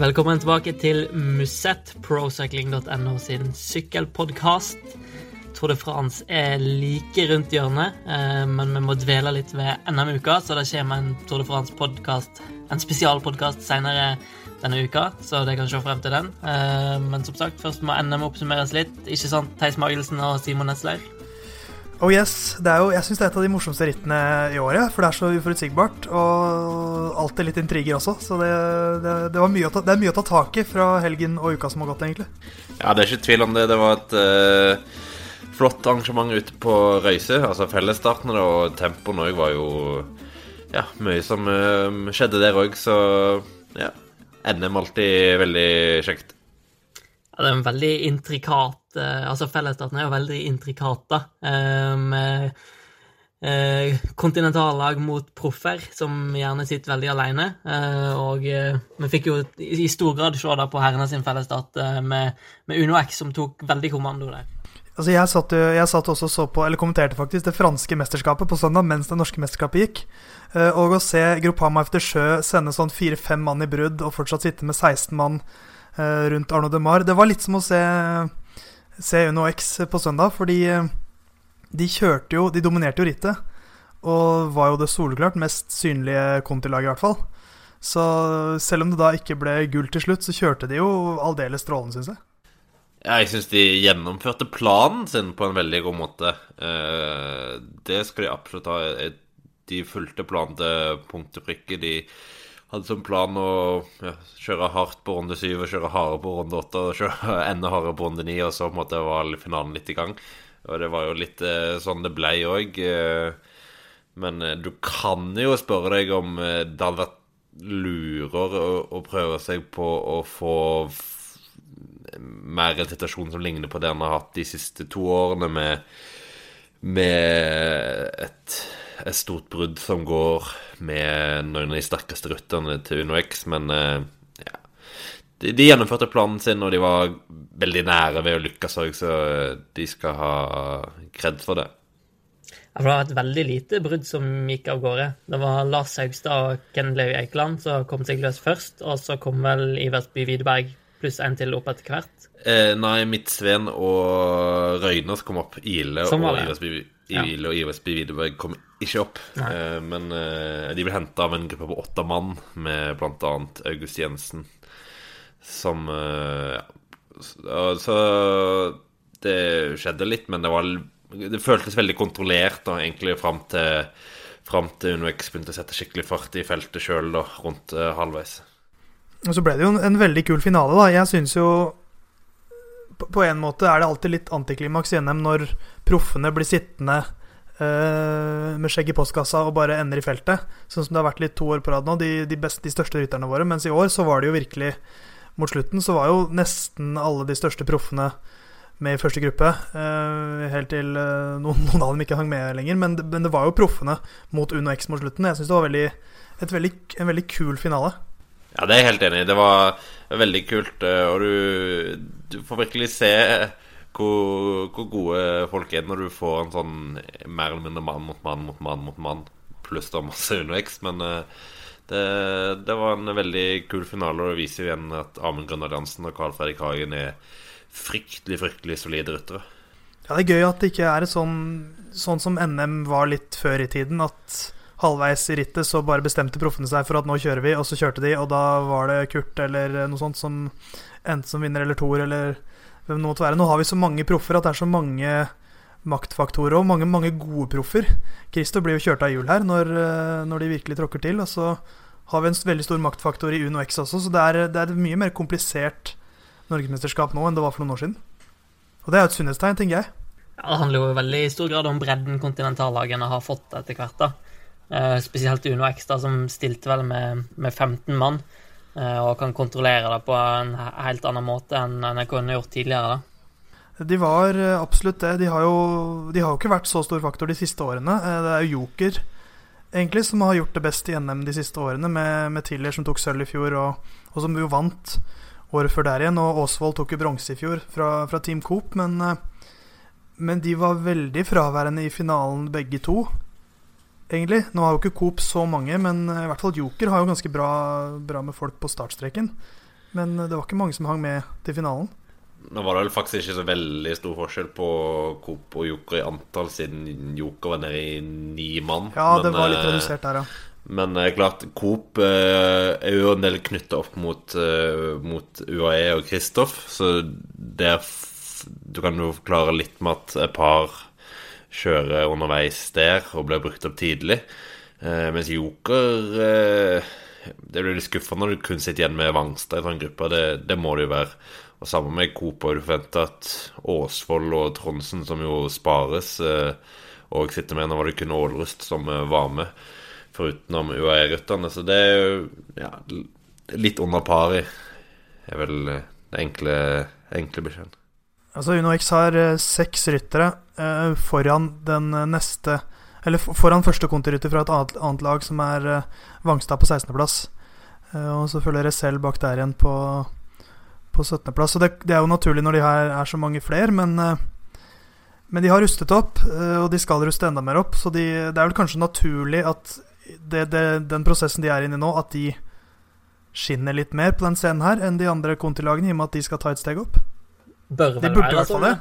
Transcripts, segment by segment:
Velkommen tilbake til Musett, procycling.no sin sykkelpodkast. Tour de France er like rundt hjørnet, eh, men vi må dvele litt ved NM-uka, så det kommer en Tour de France-podkast, en spesialpodkast senere denne uka, så det kan se frem til den. Eh, men som sagt, først må NM oppsummeres litt. Ikke sant, Theis Magelsen og Simon Nesleir? Oh yes, det er jo, Jeg syns det er et av de morsomste rittene i året, for det er så uforutsigbart. Og alltid litt intriger også, så det, det, det, ta, det, er mye å ta tak i fra helgen og uka som har gått, egentlig. Ja, det er ikke tvil om det. Det var et uh, flott arrangement ute på Røyse. Altså fellesstarten og tempoen òg var jo Ja, mye som uh, skjedde der òg, så ja. NM alltid veldig kjekt. Ja, det er en veldig intrikat uh, Altså, fellesstarten er jo veldig intrikat, da. Uh, med uh, kontinentallag mot proffer, som gjerne sitter veldig alene. og vi fikk jo i stor grad se da på herrene sin fellesstart med, med Uno X, som tok veldig kommando der. Altså jeg satt, jeg satt også så på, eller kommenterte faktisk, det franske mesterskapet på søndag mens det norske mesterskapet gikk. Og å se Gruppama efter sjø sende sånn fire-fem mann i brudd og fortsatt sitte med 16 mann rundt Arno de Mar Det var litt som å se se Uno X på søndag, fordi eh, de kjørte jo De dominerte jo rittet. Og var jo det soleklart mest synlige Conti-laget, i hvert fall. Så selv om det da ikke ble gull til slutt, så kjørte de jo aldeles strålende, syns jeg. Jeg syns de gjennomførte planen sin på en veldig god måte. Eh, det skal de absolutt ha. De fulgte planen til punkt og prikke. De hadde som plan å ja, kjøre hardt på runde syv og kjøre hardere på runde åtte og kjøre enda hardere på runde ni, og så på en måte var finalen litt i gang. Og det var jo litt eh, sånn det blei òg. Eh, men eh, du kan jo spørre deg om det hadde vært lurere å, å prøve seg på å få mer en situasjon som ligner på det han har hatt de siste to årene, med, med et et stort brudd som går med noen av de sterkeste rytterne til UnoX, men eh, ja. De, de, gjennomførte planen sin, og de var veldig nære ved å lykkes òg, så de skal ha kred for det. Ja, for Det var et veldig lite brudd som gikk av gårde. Det var Lars Haugstad og Ken Levi Eikeland som kom seg løs først, og så kom vel Iversby Widerberg pluss en til opp etter hvert? Eh, nei, Midtsveen og Røyne som kom opp. Ile og Iversby ja. og IOSB Widerberg kom ikke opp. Uh, men uh, de ble henta av en gruppe på åtte mann, med bl.a. August Jensen, som eh, ja. Så det skjedde litt, men det var Det føltes veldig kontrollert da, egentlig fram til Fram til UnoX begynte å sette skikkelig fart i feltet sjøl, rundt halvveis. Og så ble det jo en, en veldig kul finale, da. Jeg syns jo på, en måte er det alltid litt antiklimaks i NM når proffene blir sittende eh, med skjegg i postkassa og bare ender i feltet. Sånn som det har vært litt to år på rad nå, de, de, best, de største rytterne våre. Mens i år så var det jo virkelig Mot slutten så var jo nesten alle de største proffene med i første gruppe. Eh, helt til eh, noen, noen, av dem ikke hang med lenger. Men men det var jo proffene mot Uno X mot slutten. Jeg syns det var veldig, veldig, en veldig kul finale. Ja, det er jeg helt enig i. Det var veldig kult. Og du, du får virkelig se hvor, hvor, gode folk er når du får en sånn mer eller mindre mann mot mann mot mann mot mann, pluss da masse undervekst. Men uh, det, det, var en veldig kul finale, og det viser jo igjen at Amund Grønnerdansen og Carl Fredrik Hagen er fryktelig, fryktelig solide ryttere. Ja, det er gøy at det ikke er sånn, sånn som NM var litt før i tiden, at halvveis i rittet så bare bestemte proffene seg for at nå kjører vi, og så kjørte de, og da var det Kurt eller noe sånt som endte som vinner eller toer eller hvem det måtte være. Nå har vi så mange proffer at det er så mange maktfaktorer og mange, mange gode proffer. Christo blir jo kjørt av hjul her når, eh, når, de virkelig tråkker til. Og så har vi en veldig stor maktfaktor i Uno X også, så det er, det er et mye mer komplisert norgesmesterskap nå enn det var for noen år siden. Og det er jo et sunnhetstegn, tenker jeg. Ja, Det handler jo veldig i stor grad om bredden kontinentallagene har fått etter hvert. da. Eh, spesielt Uno X, da, som stilte vel med, med 15 mann. Eh, og kan kontrollere det på en helt annen måte enn jeg kunne gjort tidligere. da. De var eh, absolutt det. De har, jo, de har jo ikke vært så stor faktor de siste årene. Eh, det er jo Joker egentlig, som har gjort det best i NM de siste årene, med, med Tiller som tok sølv i fjor, og, og, som jo vant året før der igjen. Og Aasvold tok jo bronse i fjor fra, fra Team Coop, men, men de var veldig fraværende i finalen begge to, egentlig. Nå har jo ikke Coop så mange, men i hvert fall Joker har jo ganske bra, bra med folk på startstreken. Men det var ikke mange som hang med til finalen. Nå var det vel faktisk ikke så veldig stor forskjell på Coop og Joker i antall, siden Joker var nede i ni mann. Ja, men, det var litt eh, redusert der, ja. Men klart, Coop er jo en del knytta opp mot, mot UAE og Kristoff, så der Du kan jo forklare litt med at et par kjører underveis der og blir brukt opp tidlig. mens Joker Det blir litt skuffende når du kun sitter igjen med Vangstad i sånn gruppe. Det, det må det jo være. Og sammen med har du forventa at Åsvold og Trondsen, som jo spares, og sitter med. Nå var det kun Ålrust som var med forutenom UAE-rytterne. Så det er jo ja, litt under pari, er vel det enkle, enkle beskjeden. Altså Uno X har eh, seks ryttere eh, foran den neste Eller foran første kontirytter fra et annet, annet, lag, som er eh, Vangstad på 16.-plass. Eh, og så følger Resell bak der igjen på, på 17.-plass. Så det, det, er jo naturlig når de her er så mange flere, men eh, men de har rustet opp, eh, og de skal ruste enda mer opp. Så de, det er vel kanskje naturlig at det, det, den prosessen de er inne i nå, at de skinner litt mer på den scenen her enn de andre Conti-lagene, i og med at de skal ta et steg opp? Bør vel være fall det.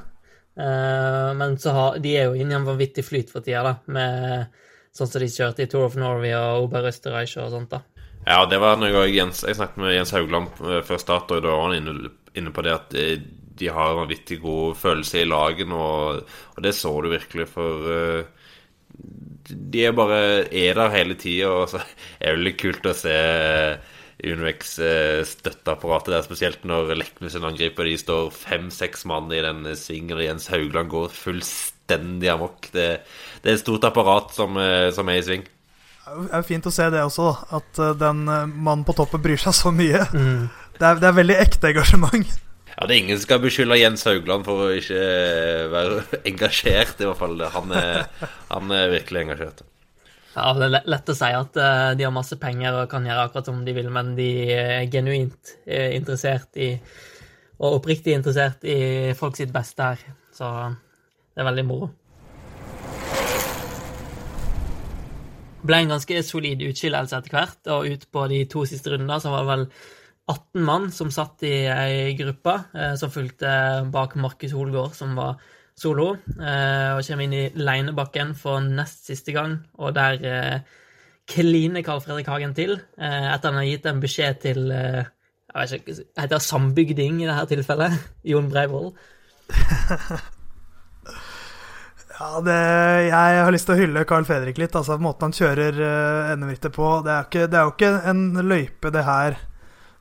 Uh, men så har, de er jo inne i en vanvittig flyt for tida, da, med sånn som de kjørte i Tour of Norway og Oberösterreich og sånt. da. Ja, det var noe Jens, jeg snakket med Jens Haugland eh, før start, og da var han inne, inne, på det at de, de har en vanvittig god følelse i lagen, og, og det så du virkelig, for uh, de er bare er der hele tida, og så er det litt kult å se Unovex eh, støtteapparatet der, spesielt når Leknesen angriper. De står fem-seks mann i den svingen, og Jens Haugland går fullstendig amok. Det, det er et stort apparat som, eh, som, er i sving. Det er fint å se det også, da. At eh, den mannen på toppen bryr seg så mye. Mm. Det, er, det er veldig ekte engasjement. Ja, det er ingen som skal beskylde Jens Haugland for å ikke være engasjert, i hvert fall. Han er, han er virkelig engasjert. Ja, Det er lett å si at uh, de har masse penger og kan gjøre akkurat som de vil, men de er genuint eh, interessert i og oppriktig interessert i folk sitt beste her. Så det er veldig moro. Ble en ganske solid utskillelse etter hvert, og ut på de to siste rundene så var det vel 18 mann som satt i ei gruppe eh, som fulgte bak Markus Holgaard, som var solo, eh, og kommer inn i Leinebakken for nest siste gang, og der eh, kliner Carl Fredrik Hagen til, eh, etter han har gitt en beskjed til jeg vet ikke, Heter det sambygding i dette tilfellet? Jon Breivoll. ja, det, jeg har lyst til å hylle Carl Fredrik litt. altså Måten han kjører uh, NM-rittet på. Det er, ikke, det er jo ikke en løype, det her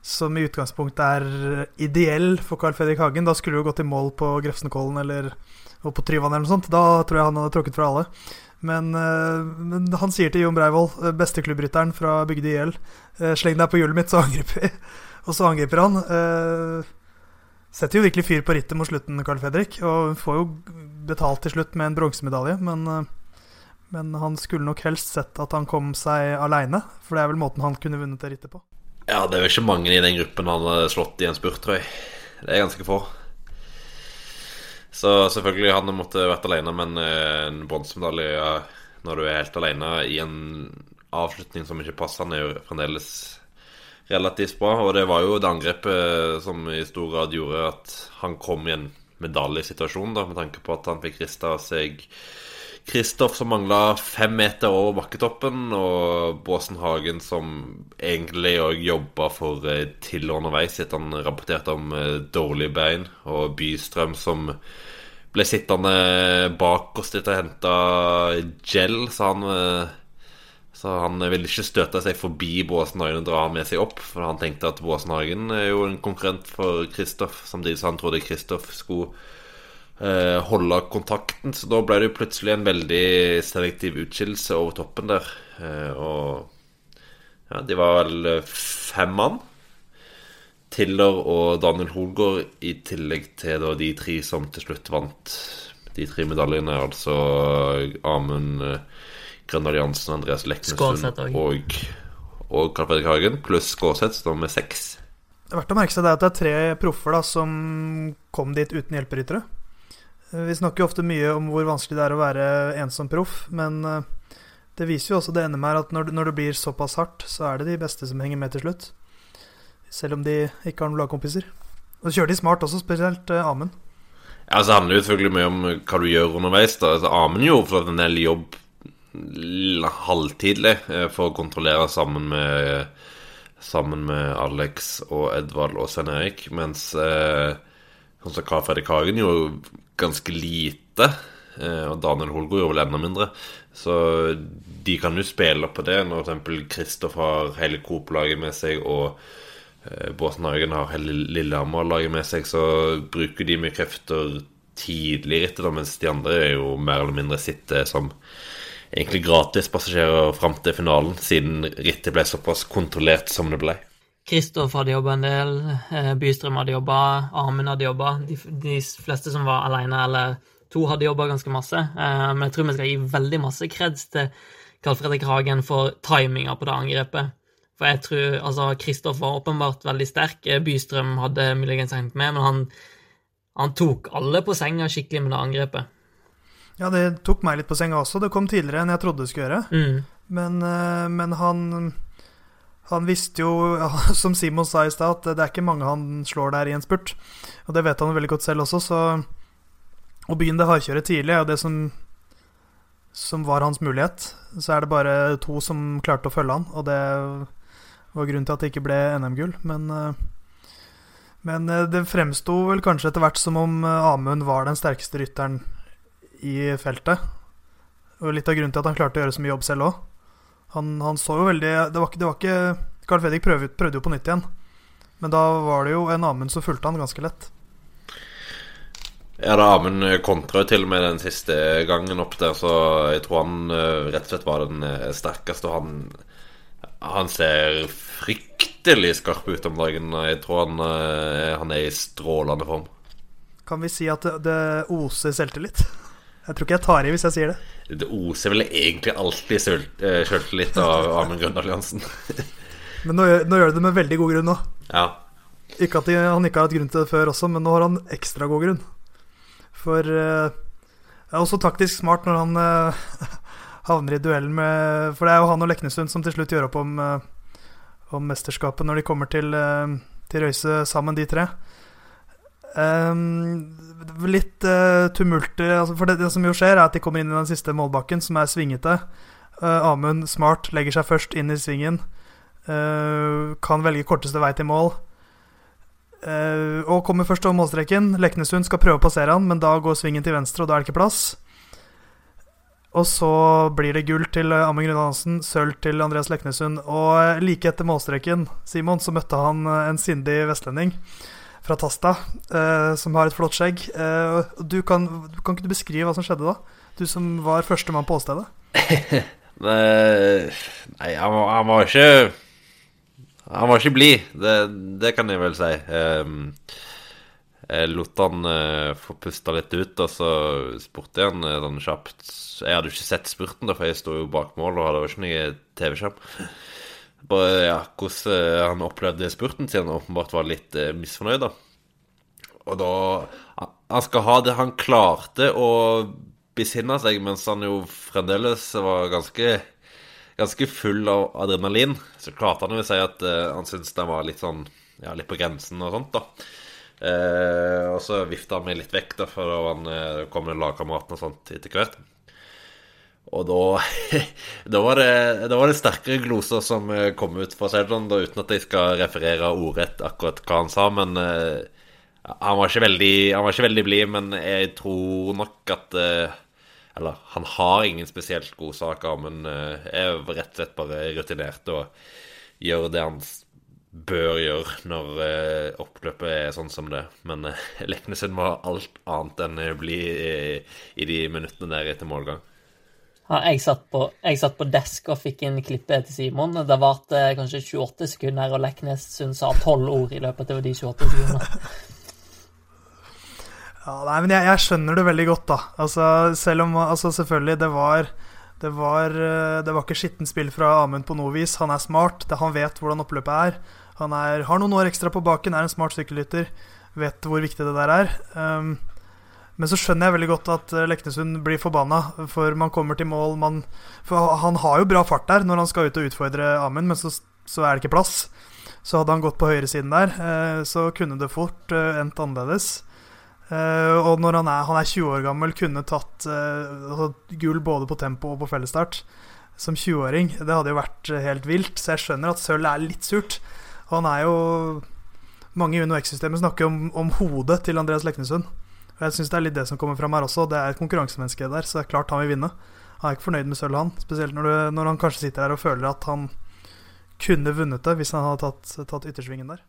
som i utgangspunktet er ideell for Carl Fredrik Hagen. Da skulle du gått i mål på Grefsenkollen eller på Tryvann eller noe sånt. Da tror jeg han hadde tråkket fra alle. Men, uh, men han sier til Jon Breivoll, eh, besteklubbrytteren fra Bygde IL, uh, sleng deg på hjulet mitt, så angriper vi. og så angriper han. Setter jo virkelig fyr på rittet mot slutten, Carl Fredrik. Og får jo betalt til slutt med en bronsemedalje, men, men han skulle nok helst sett at han kom seg aleine. For det er vel måten han kunne vunnet det rittet på. Ja, det er jo ikke mange i den gruppen han har slått i en spurt, tror jeg. Det er ganske få. Så selvfølgelig han måtte vært alene, men eh, en bronsemedalje når du er helt alene i en avslutning som ikke passer, han er jo fremdeles relativt bra. Og det var jo det angrepet som i stor grad gjorde at han kom i en medaljesituasjon, da, med tanke på at han fikk rista seg Kristoff som mangla fem meter over bakketoppen, og Båsen Hagen som egentlig òg jobba for Tiller til underveis etter han rapporterte om eh, dårlige bein, og Bystrøm som ble sittende bak oss etter å hente gel, så han eh, så han ville ikke støte seg forbi Båsen Hagen og dra med seg opp, for han tenkte at Båsen Hagen er jo en konkurrent for Kristoff, samtidig som han trodde Kristoff skulle eh, holde kontakten. Så da ble det jo plutselig en veldig selektiv utskillelse over toppen der. Eh, og ja, de var vel fem mann. Tiller og Daniel Holgaard, i tillegg til da, de tre som til slutt vant de tre medaljene, altså Amund Grøndal Jansen, Andreas Leknesund og, og Karl Fredrik Hagen, pluss Skåseth, står med seks. Det er verdt å merke seg det at det er tre proffer da, som kom dit uten hjelperyttere. Eh, Vi snakker jo ofte mye om hvor vanskelig det er å være ensom proff, men eh, det viser jo også det NM her at når, når det blir såpass hardt, så er det de beste som henger med til slutt. Selv om de ikke har noen lagkompiser. Og så kjører de smart også, spesielt eh, Amund. Ja, handler det jo selvfølgelig mye om hva du gjør underveis. da altså, Amund gjorde for en del jobb halvtidlig eh, for å kontrollere sammen med Sammen med Alex og Edvald og Svein Erik, mens eh, sånn som Karl Fredrik Hagen gjorde ganske lite. Eh, og Daniel Holgaard gjorde vel enda mindre. Så de kan jo spille på det når f.eks. Kristoff har hele Coop-laget med seg, og Båten Båsen Hagen har hele Lillehammer-laget med seg, så bruker de mye krefter tidlig i rittet, mens de andre er jo mer eller mindre sitter som egentlig gratispassasjerer fram til finalen, siden rittet ble såpass kontrollert som det ble. Kristoff hadde jobba en del, eh, Bystrøm hadde jobba, Amund hadde jobba. De, de fleste som var alene eller to, hadde jobba ganske masse. Eh, Men jeg tror vi skal gi veldig masse kreds til Karl Fredrik Hagen for timinga på det angrepet. For jeg tror altså Kristoff var åpenbart veldig sterk. Eh, Bystrøm hadde muligens hengt med, men han, han tok alle på senga skikkelig med det angrepet. Ja, det tok meg litt på senga også. Det kom tidligere enn jeg trodde det skulle gjøre. Mm. Men, men han Han visste jo, som Simon sa i stad, at det er ikke mange han slår der i en spurt. Og det vet han veldig godt selv også, så Å begynne det hardkjøret tidlig er jo det som som var hans mulighet. Så er det bare to som klarte å følge han, og det var grunnen til at det ikke ble NM-gull. Men, eh, men eh, det fremsto vel kanskje etter hvert som om eh, Amund var den sterkeste rytteren i feltet. Og litt av grunnen til at han klarte å gjøre så mye jobb selv òg. Han, han så jo veldig Det var det var ikke Carl Fredrik prøvde, prøvde jo på nytt igjen. Men da var det jo en Amund som fulgte han ganske lett. Ja, da Amund kontra jo til og med den siste gangen opp der, så jeg tror han eh, rett og slett var den eh, sterkeste. Han, han ser fryktelig skarp ut om dagen. Jeg tror han, eh, han er i strålende form. Kan vi si at det, det oser selvtillit? Jeg tror ikke jeg tar i hvis jeg sier det. Det oser vel egentlig alltid sjøltillit uh, av Amund Grøndal Jansen. Men nå gjør, nå gjør det med veldig god grunn nå. ja. Ikke at han ikke har hatt grunn til det før også, men nå har han ekstra god grunn. For uh, det er også taktisk smart når han uh, havner i duellen med For det er jo han og Leknesund som til slutt gjør opp om, eh, om mesterskapet når de kommer til, eh, til Røyse sammen, de tre. Ehm, litt uh, tumulter altså, For det, det som jo skjer, er at de kommer inn i den siste målbakken, som er svingete. Uh, Amund smart legger seg først inn i svingen. Uh, kan velge korteste vei til mål. Uh, og kommer først over målstreken. Leknesund skal prøve å passere han, men da går svingen til venstre, og da er det ikke plass. Og så blir det gull til Amund Grønne Hansen, sølv til Andreas Leknesund. Og like etter målstreken, Simon, så møtte han en sindig vestlending fra Tasta, eh, som har et flott skjegg. Eh, du kan, kan ikke du beskrive hva som skjedde da? Du som var førstemann på åstedet. Nei, han, han var ikke Han var ikke blid, det, det kan jeg vel si. Jeg lot han eh, få pusta litt ut, og så spurte jeg han eh, sånn kjapt Jeg hadde jo ikke sett spurten, da, for jeg sto jo bak mål og hadde jo ikke noe TV-skjerm. Bare ja, hvordan eh, han opplevde spurten, sin, åpenbart var litt eh, misfornøyd, da. Og da Han skal ha det Han klarte å besinne seg mens han jo fremdeles var ganske Ganske full av adrenalin. Så klarte han å si at eh, han syntes den var litt sånn Ja, litt på grensen og sånt, da. Eh, og så vifta han meg litt vekk, da, for da han, eh, kom lagkameratene og sånt etter hvert. Og da, da, var det, da var det sterkere gloser som eh, kom ut fra Seldon, da, uten at jeg skal referere ordrett akkurat hva han sa. Men uh, han var ikke veldig, veldig blid. Men jeg tror nok at uh, Eller han har ingen spesielt god sak, men uh, er rett og slett bare rutinert og gjør det han bør gjøre når uh, oppløpet er sånn som det. Men uh, Leknesund var alt annet enn blid i, i de minuttene der etter målgang. Ja, jeg, satt på, jeg satt på desk og fikk inn klippet til Simon. Det varte kanskje 28 sekunder, og Leknes sa 12 ord i løpet av de 28 sekundene. Ja, nei, men jeg, jeg skjønner det veldig godt, da. Altså, selv om altså, selvfølgelig det var Det var, eh, det var ikke skittent spill fra Amund på noe vis. Han er smart, det, han vet hvordan oppløpet er. Han er, har noen år ekstra på baken, er en smart sykkelrytter. Vet hvor viktig det der er. Um, men så skjønner jeg veldig godt at eh, Leknesund blir forbanna, for man kommer til mål man, For han har jo bra fart der når han skal ut og utfordre Amund, men så, så er det ikke plass. Så hadde han gått på høyresiden der, eh, så kunne det fort eh, endt annerledes. Og når han er, han er 20 år gammel, kunne tatt altså, gull både på tempo og på fellesstart som 20-åring. Det hadde jo vært helt vilt, så jeg skjønner at sølv er litt surt. Og han er jo Mange i UnoX-systemet snakker om, om hodet til Andreas Leknesund. Og jeg syns det er litt det som kommer fram her også. Det er et konkurransemenneske der, så det er klart han vil vinne. Han er ikke fornøyd med sølv, han. Spesielt når, du, når, han kanskje sitter her og føler at han kunne vunnet det hvis han hadde tatt, tatt yttersvingen der.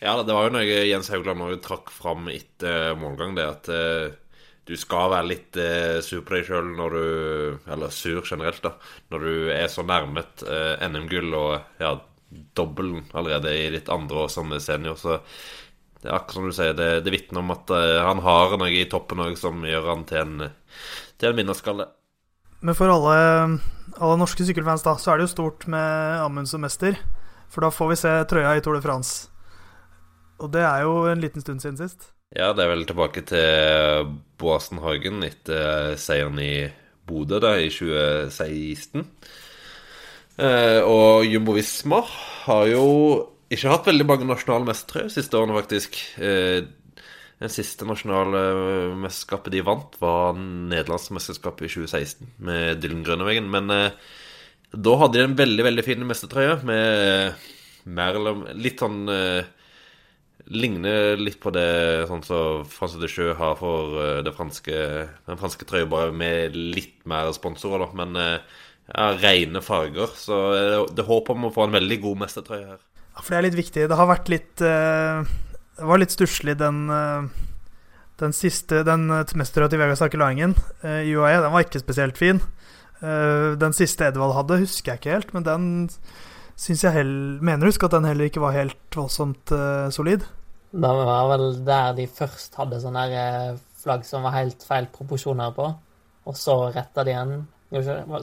Ja, det var jo noe Jens Haugland òg trakk fram etter målgang, det at uh, du skal være litt uh, sur på deg sjøl når du Eller sur generelt, da. Når du er så nærmet uh, NM-gull og ja, dobbelen allerede i ditt andre år som senior. Så det er akkurat som du sier, det, det vitner om at uh, han har noe i toppen òg som gjør han til en, til en vinnerskalle. Men for alle, alle, norske sykkelfans da, så er det jo stort med Amund som mester. For da får vi se trøya i Tour de France. Og det er jo en liten stund siden sist. Ja, det er vel tilbake til Boasen Hagen etter seieren i Bodø da, i 2016. Eh, og Jumbo Visma har jo ikke hatt veldig mange nasjonale mestere siste årene, faktisk. Eh, den siste nasjonale mesterskapet de vant, var nederlandsmesterskapet i 2016 med Dylan Grønnevegen. Men eh, da hadde de en veldig veldig fin mestertrøye med mer eller litt sånn eh, Ligner litt på det sånn som France de Jeux har for eh, franske, den franske trøya, bare med litt mer sponsorer, da. Men eh, ja, rene farger. Så det det håper om å få en veldig god mestertrøye her. For det er litt viktig. Det har vært litt uh, Det var litt stusslig den uh, Den siste Den mesterøya til Vegard Sakelainen uh, i UAE, den var ikke spesielt fin. Den siste Edvald hadde, husker jeg ikke helt, men den syns jeg heller Mener du husker at den heller ikke var helt voldsomt solid? Det var vel der de først hadde sånne flagg som var helt feil proporsjoner på, og så retta de igjen.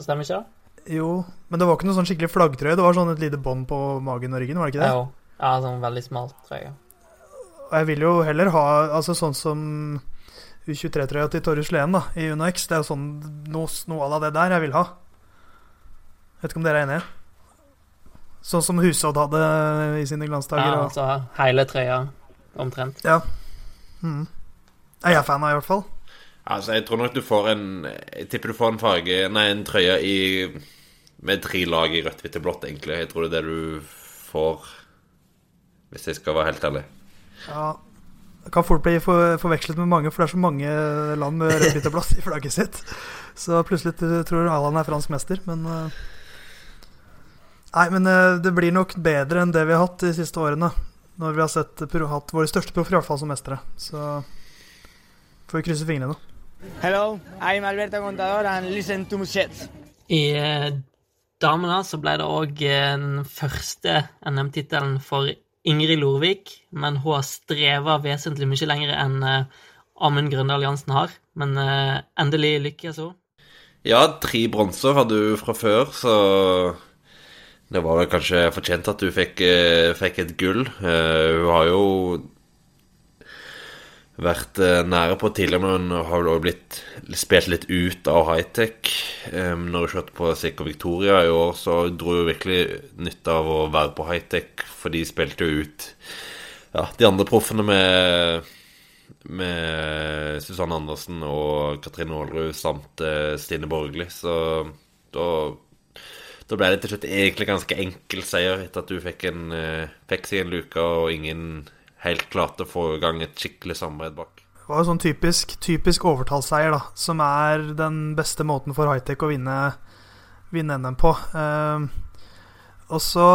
Stemmer ikke det? Jo, men det var ikke noe sånn skikkelig flaggtrøye. Det var sånn et lite bånd på magen og ryggen, var det ikke det? Jo. Ja, sånn veldig smalt trøye. Og jeg vil jo heller ha altså sånn som U23-trøya til Torjus Lehen da, i UnoX. Det er jo sånn noe, noe av det der jeg vil ha. Vet ikke om dere er enige? Sånn som Husodd hadde i sine glansdager. Ja, altså hele trøya omtrent. Ja. Mm. Jeg er fan av, i hvert fall. Altså, jeg tror nok du får en Jeg tipper du får en farge Nei, en trøye i med tre lag i rødt, hvitt og blått, egentlig. Jeg tror det er det du får, hvis jeg skal være helt ærlig. Ja, det kan fort bli for, forvekslet med mange, for det er så mange land med rødt, hvitt og blått i flagget sitt. Så plutselig tror Haaland er fransk mester, men uh, Nei, men uh, det blir nok bedre enn det vi har hatt de siste årene. Når vi har sett, hatt våre største proffer, i hvert fall som mestere. Så får vi krysse fingrene. Hello, I'm Alberto Contador and listen to shit. I eh, damene så ble det òg den første NM-tittelen for Ingrid Lorvik, men hun har streva vesentlig mye lenger enn eh, Amund Grøndal Jansen har. Men eh, endelig lykkes hun. Ja, tre bronser hadde hun fra før, så det var vel kanskje fortjent at hun fikk, fikk et gull. hun har jo vært eh, nære på tidligere, men har vel blitt spilt litt ut av high-tech. Når vi kjørte på Sikker Victoria i år, så dro vi virkelig nytte av å være på high-tech, for de spilte jo ut ja, de andre proffene med med Susanne Andersen og Katrine Aalrud samt uh, Stine Borgli. Så da, da ble det til slutt egentlig ganske enkel seier etter at du fikk, en, uh, fikk seg en luke og ingen helt klart å få i gang et skikkelig samarbeid bak. Det var jo sånn typisk, typisk overtallsseier, da, som er den beste måten for hightech å vinne, vinne NM på. Uh, og så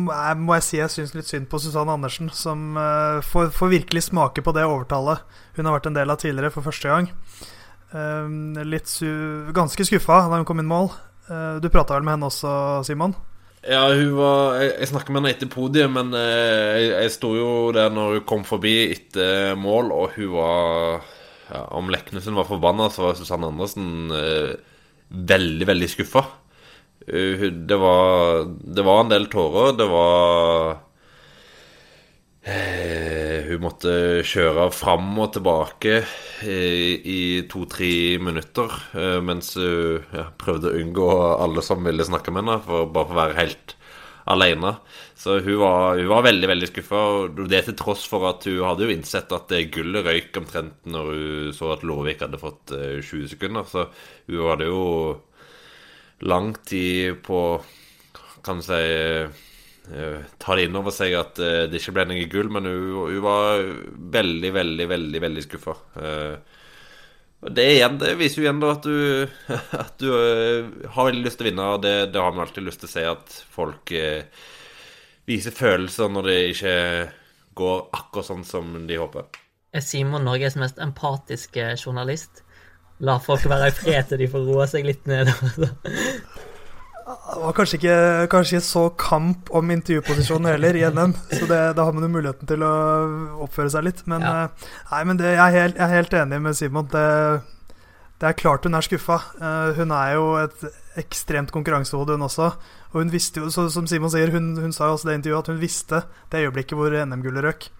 må jeg si jeg syns litt synd på Susanne Andersen, som uh, får, får, virkelig smake på det overtallet hun har vært en del av tidligere for første gang. Uh, litt ganske skuffa da hun kom inn mål. Uh, du prata vel med henne også, Simon? Ja, hun var Jeg, jeg snakket med henne etter podiet, men eh, jeg, jeg sto jo der når hun kom forbi etter mål, og hun var ja, Om Leknesen var forbanna, så var Susanne Andersen eh, veldig, veldig skuffa. Uh, det, det var en del tårer. Det var eh, Hun måtte kjøre fram og tilbake eh, i to-tre minutter eh, mens hun ja, prøvde å unngå alle som ville snakke med henne, for bare å være helt alene. Så hun var, hun var veldig veldig skuffa. Det til tross for at hun hadde jo innsett at gullet røyk omtrent når hun så at Lovik hadde fått 20 sekunder. Så hun hadde jo lang tid på Kan du si uh, Ta det inn over seg at uh, det ikke ble noe gull, men hun, hun, var veldig, veldig, veldig veldig skuffa. Uh, det, det viser jo igjen da at du, at du har veldig lyst til å vinne. Og det, det har vi alltid lyst til å se, at folk viser følelser når det ikke går akkurat sånn som de håper. Er Simon Norges mest empatiske journalist? La folk være i fred til de får roe seg litt ned. Det var kanskje ikke, kanskje så kamp om intervjuposisjonen heller i NM, så det, da har man jo muligheten til å oppføre seg litt. Men, ja. Eh, nei, men det, jeg, er helt, jeg, er helt, enig med Simon. Det, det er klart hun er skuffa. Uh, hun er jo et ekstremt konkurransehode, hun også. Og hun visste jo, som Simon sier, hun, hun sa jo også det intervjuet at hun visste det øyeblikket hvor NM-gullet røk.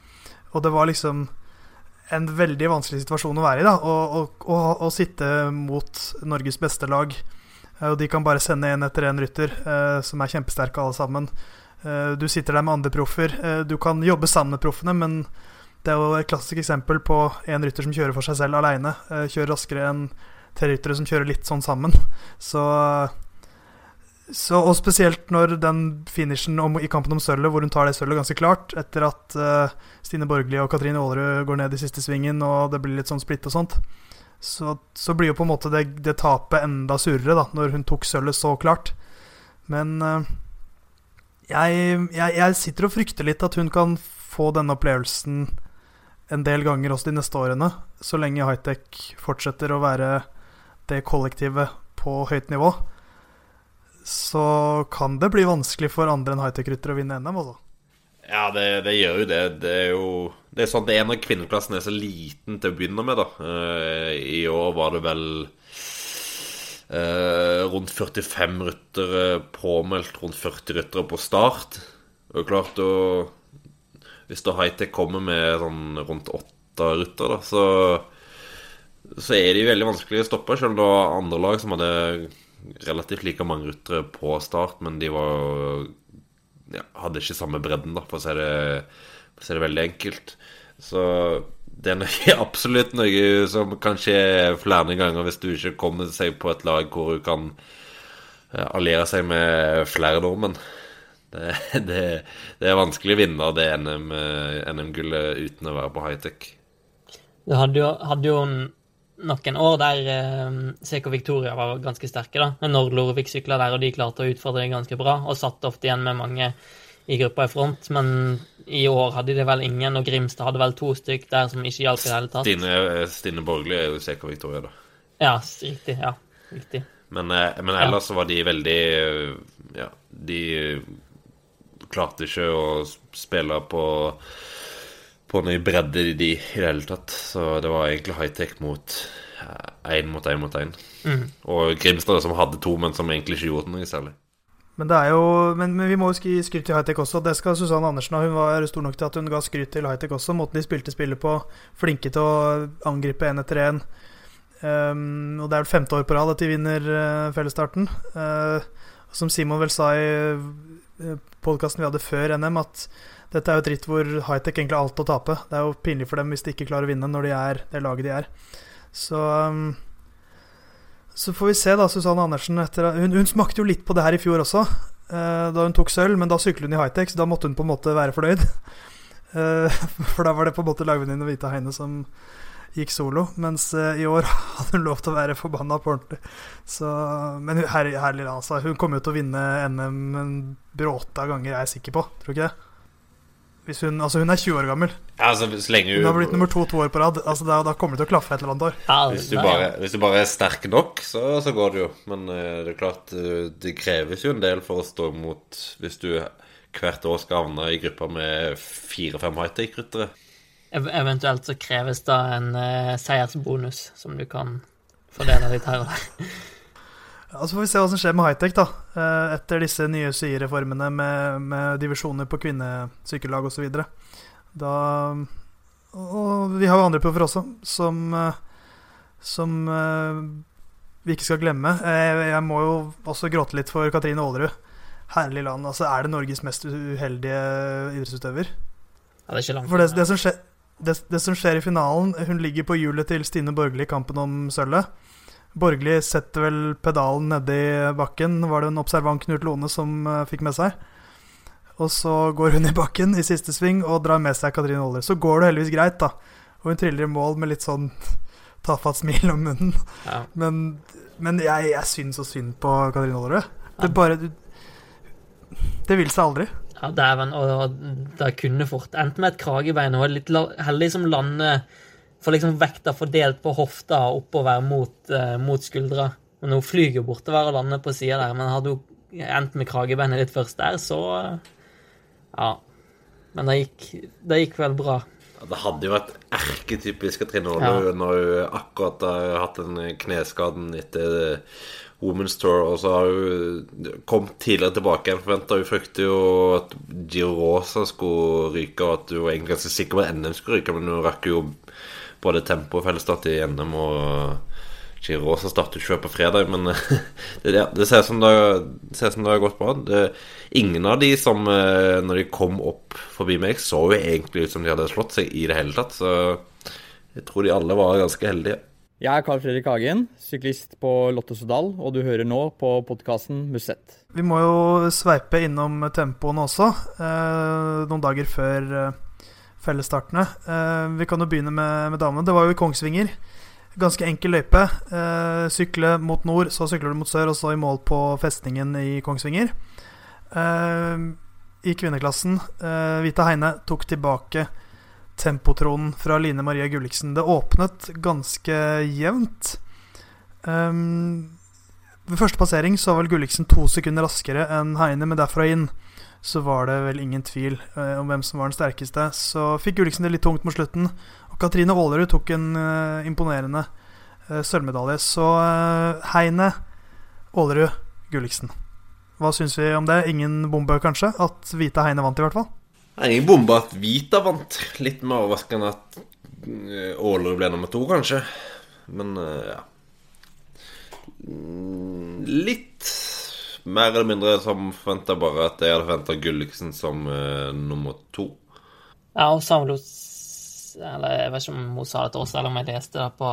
Og det var liksom en veldig vanskelig situasjon å være i. da, Å sitte mot Norges beste lag. Og de kan bare sende én etter én rytter, eh, som er kjempesterke alle sammen. Eh, du sitter der med andre proffer. Eh, du kan jobbe sammen med proffene, men det er jo et klassisk eksempel på en rytter som kjører for seg selv aleine. kjører raskere enn tre ryttere som kjører litt sånn sammen. Så så, og spesielt når den finishen om, i kampen om sølvet, hvor hun tar det sølvet ganske klart, etter at uh, Stine Borgli og Katrine Aalerud går ned i siste svingen, og det blir litt sånn splitt og sånt, så, så blir jo på en måte det, det tapet enda surere, da, når hun tok sølvet så klart. Men uh, jeg, jeg, jeg, sitter og frykter litt at hun kan få denne opplevelsen en del ganger også de neste årene, så lenge hightech fortsetter å være det kollektivet på høyt nivå så kan det bli vanskelig for andre enn hightech-ryttere å vinne NM. Altså. Ja, det, det, gjør jo det. Det er jo Det er sånn at en av kvinneklassen er så liten til å begynne med, da. Uh, I år var det vel uh, rundt 45 ryttere påmeldt, rundt 40 ryttere på start. Og klart å Hvis da hightech kommer med sånn rundt åtte ryttere, da, så så er de veldig vanskelig å stoppe, selv om det var andre lag som hadde relativt like mange ryttere på start, men de var ja, hadde ikke samme bredden, da, for å si det, for er det veldig enkelt. Så det er noe, absolutt noe som kan skje flere ganger hvis du ikke kommer seg på et lag hvor du kan eh, alliere seg med flere nordmenn. Det, det, det er vanskelig å vinne det NM-gullet NM uten å være på high-tech. Du hadde jo, hadde jo noen år der eh, Seco Victoria var ganske sterke. da, Når Lorvik sykla der, og de klarte å utfordre ganske bra. Og satt ofte igjen med mange i gruppa i front. Men i år hadde de vel ingen, og Grimstad hadde vel to stykk der som ikke hjalp i det hele tatt. Stine, eh, Stine Borgli er jo Seco Victoria, da. Ja, riktig. Ja, riktig. Men, eh, men ellers så var de veldig Ja, de klarte ikke å spille på på noe bredde i de i det hele tatt. Så det var egentlig high-tech mot én mot én mot én. Mm. Og Grimstad som hadde to, men som egentlig ikke gjorde noe særlig. Men, det er jo, men, men vi må jo gi skryt til high-tech også. Det skal Susanne Andersen ha. Hun var stor nok til at hun ga skryt til high-tech også. Måten de spilte spillet på. Flinke til å angripe én etter én. Um, og det er vel femte år på rad at de vinner uh, fellesstarten. Uh, som Simon vel sa i uh, podkasten vi hadde før NM, at dette er jo et ritt hvor high-tech egentlig har alt å tape. Det er jo pinlig for dem hvis de ikke klarer å vinne når de er det laget de er. Så um, Så får vi se, da, Susanne Andersen. Etter, hun, hun, smakte jo litt på det her i fjor også, uh, da hun tok sølv. Men da syklet hun i high-tech, så da måtte hun på en måte være fornøyd. Uh, for da var det på en måte lagvenninne Vita Heine som gikk solo. Mens uh, i år hadde hun lov til å være forbanna på ordentlig. Så, men herlig, herlig altså. Hun kommer jo til å vinne NM en bråte av ganger, jeg er sikker på. Tror du ikke det? Hvis hun, altså hun er 20 år gammel. Ja, altså, så lenge hun, hun har blitt nummer to to år på rad. Altså, da, da kommer det til å klaffe et eller annet år. Ja, hvis, du bare, hvis, du bare, er sterk nok, så, så går det jo. Men uh, det er klart, uh, det kreves jo en del for å stå imot hvis du hvert år skal havne i gruppa med fire-fem high-take-ryttere. Eventuelt så kreves da en uh, seiersbonus som du kan fordele litt her og der. Ja, Så får vi se hva som skjer med high-tech da, eh, etter disse nye SY-reformene med, med divisjoner på kvinnesykkellag osv. Da Og vi har jo andre proffer også, som, eh, som eh, vi ikke skal glemme. Jeg, jeg må jo også gråte litt for Katrine Aalerud. Herlig land. Altså, er det Norges mest uheldige idrettsutøver? Ja, det er ikke langt. For det, det, som skjer, det, det som skjer i finalen Hun ligger på hjulet til Stine Borgli i kampen om sølvet. Borgli setter vel pedalen nedi bakken, var det en observant Knut Lone som uh, fikk med seg. Og så går hun i bakken i siste sving og drar med seg Katrine Aaler. Så går det heldigvis greit, da. Og hun triller i mål med litt sånn tafatt smil om munnen. Ja. Men, men jeg, jeg syns så synd på Katrine Aalerud. Det bare Det vil seg aldri. Ja, dæven. Og det kunne fort endt med et kragebein. Og litt heldig som lander får liksom vekta fordelt på hofta og oppover mot, uh, mot skuldra. Men hun flyr jo bortover og lander på sida der. Men hadde hun endt med kragebeinet litt først der, så eh, Ja. Men det gikk, det gikk vel bra. Det hadde jo vært erketypisk Katrine ja. når hun akkurat har hatt den kneskaden etter Women's Tour, og så har hun kommet tidligere tilbake enn forventa. Hun frykter jo at Giro Rosa skulle ryke, og at hun var egentlig ganske sikker på at NM skulle ryke, men hun rakk jo både tempo og fellesstart i NM, og Giro Rosa starter ikke før på fredag, men det, det, ser ut som det, det ser ut som det har gått bra. Det, ingen av de som, eh, når de kom opp forbi meg, så jo egentlig ut som de hadde slått seg i det hele tatt, så jeg tror de alle var ganske heldige. Jeg er Carl Fredrik Hagen, syklist på Lotte Sodal, og du hører nå på podkasten Musett. Vi må jo sveipe innom tempoene også, eh, noen dager før eh, fellesstartene. Eh, vi kan jo begynne med, med damene. Det var jo i Kongsvinger. Ganske enkel løype. Eh, sykle mot nord, så sykler du mot sør, og så i mål på festningen i Kongsvinger. Eh, I kvinneklassen, Vita Heine tok tilbake tempotronen fra Line Marie Gulliksen. Det åpnet ganske jevnt. Um, ved første passering så var vel Gulliksen to sekunder raskere enn Heine, men derfra inn så var det vel ingen tvil eh, om hvem som var den sterkeste. Så fikk Gulliksen det litt tungt mot slutten. Og Katrine Aalerud tok en eh, imponerende eh, sølvmedalje. Så Heine, Aalerud, Gulliksen. Hva syns vi om det? Ingen bombe, kanskje? At Vita Heine vant, i hvert fall? Ingen bombe at Vita vant. Litt mer overraskende at Aalerud ble nummer to, kanskje. Men ja. Mm, Litt mer eller mindre som forventa, bare at jeg hadde forventa Gulliksen som uh, nummer to. Ja, og sa vel Eller jeg vet ikke om hun sa det til oss, eller om jeg leste det på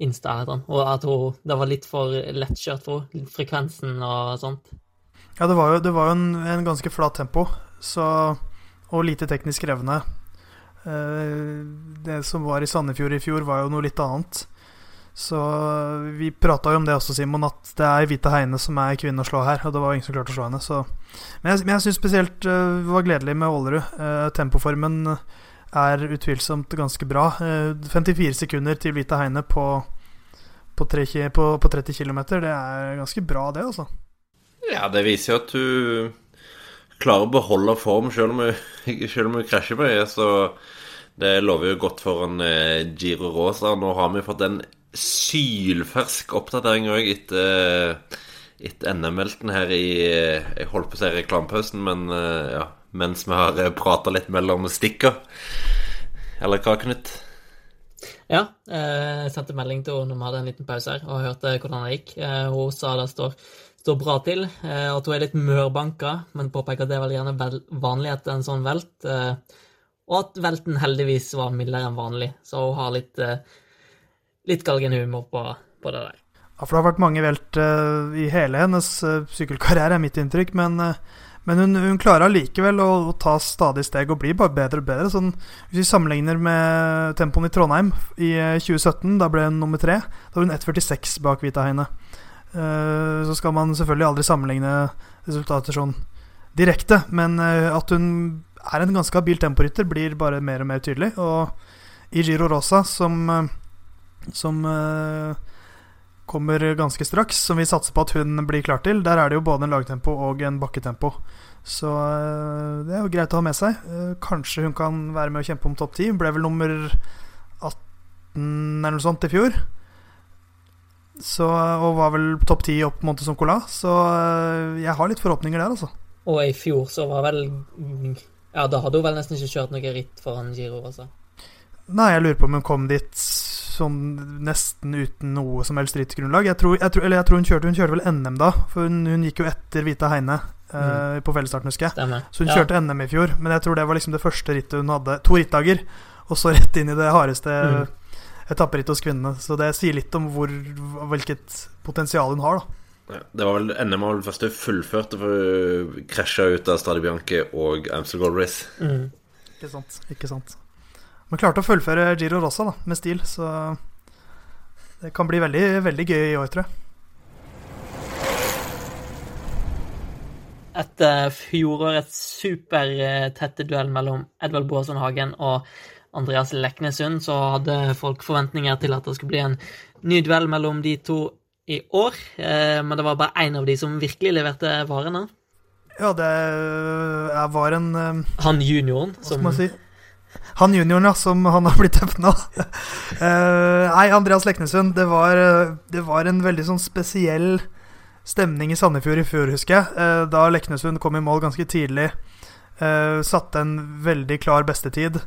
Insta, eller noe, og at hun, det var litt for lettkjørt for henne. Frekvensen og sånt. Ja, det var jo, det var jo en, en ganske flat tempo, så, og lite teknisk krevende. Eh, det som var i Sandefjord i fjor, var jo noe litt annet. Så vi prata jo om det også, Simon, at det er Vita Heine som er kvinnen å slå her. Og det var ingen som klarte å slå henne. Så. Men jeg, men jeg syns spesielt det uh, var gledelig med Aalerud. Uh, tempoformen er utvilsomt ganske bra. Uh, 54 sekunder til Vita Heine på, på, tre på, på 30 km. Det er ganske bra, det, altså. Ja, det viser jo at du klarer å beholde form selv om du krasjer mye. Så det lover jo godt for en eh, Giro Rosa. Nå har vi fått en sylfersk oppdatering òg etter, etter NM-velten her i eh, Jeg holdt på å si reklamepausen, men eh, ja, mens vi har prata litt mellom stikker. Eller hva, Knut? Ja, eh, jeg sendte melding til henne når vi hadde en liten pause her, og hørte hvordan det gikk. Eh, hun sa det står, står bra til, eh, at hun er litt mørbanka, men påpeker at det er vel gjerne vel, vanlig etter en sånn velt. Eh, og at velten heldigvis var mildere enn vanlig, så hun har litt, eh, litt galgenhumor på, på det der. Ja, for det har vært mange velt uh, i hele hennes uh, sykkelkarriere, er mitt inntrykk. Men, uh, men hun, hun klarer allikevel å, å ta stadig steg og bli bare bedre og bedre. Sånn, hvis vi sammenligner med tempoen i Trondheim i eh, 2017, da ble hun nummer tre. Da var hun 1,46 bak Vita Heine. Så skal man selvfølgelig aldri sammenligne resultater sånn direkte, men at hun er en ganske habil temporytter, blir bare mer og mer tydelig. Og i Giro Rosa, som, som eh, kommer ganske straks, som vi satser på at hun blir klar til. Der er det jo både en lagtempo og en bakketempo. Så øh, det er jo greit å ha med seg. Eh, Kanskje hun kan være med å kjempe om topp 10. Ble vel nummer 18 eller noe sånt i fjor. Så, og var vel topp ti opp Monte Soncola. Så eh, jeg har litt forhåpninger der, altså. Og i fjor så var vel Ja, da hadde hun vel nesten ikke kjørt noe ritt foran Giro, altså. Nei, jeg lurer på om hun kom dit sånn nesten uten noe som helst rittgrunnlag. Jeg tror, jeg tror, eller jeg tror hun kjørte Hun kjørte vel NM da, for hun, hun gikk jo etter Vita Heine eh, på fellesstarten, husker jeg. Stemmer. Så hun Ja. kjørte NM i fjor, men jeg tror det var liksom det første rittet hun hadde. To rittdager, og så rett inn i det hardeste Mm. etapperittet hos kvinnene. Så det sier litt om hvor, hvilket potensial hun har, da. Det var vel NM var vel første hun fullførte, for hun krasja ut av Stadi Bianchi og Amstel Gold Race. Mm. Ikke sant. Ikke sant. Men klarte å fullføre Giro Rosa da, med stil, så det kan bli veldig, veldig gøy i år, tror jeg. Etter fjorårets supertette duell mellom Edvald Boasson Hagen og Andreas Leknesund, så hadde folk forventninger til at det skulle bli en ny duell mellom de to i år. Eh, Men det var bare én av de som virkelig leverte varene. Ja, det var en eh, Han junioren som man si? Han junioren, ja, som han har blitt tøff nå. Eh, nei, Andreas Leknesund, det var, eh, det var en veldig sånn spesiell stemning i Sandefjord i fjor, husker jeg. eh, da Leknesund kom i mål ganske tidlig. satte en veldig klar bestetid.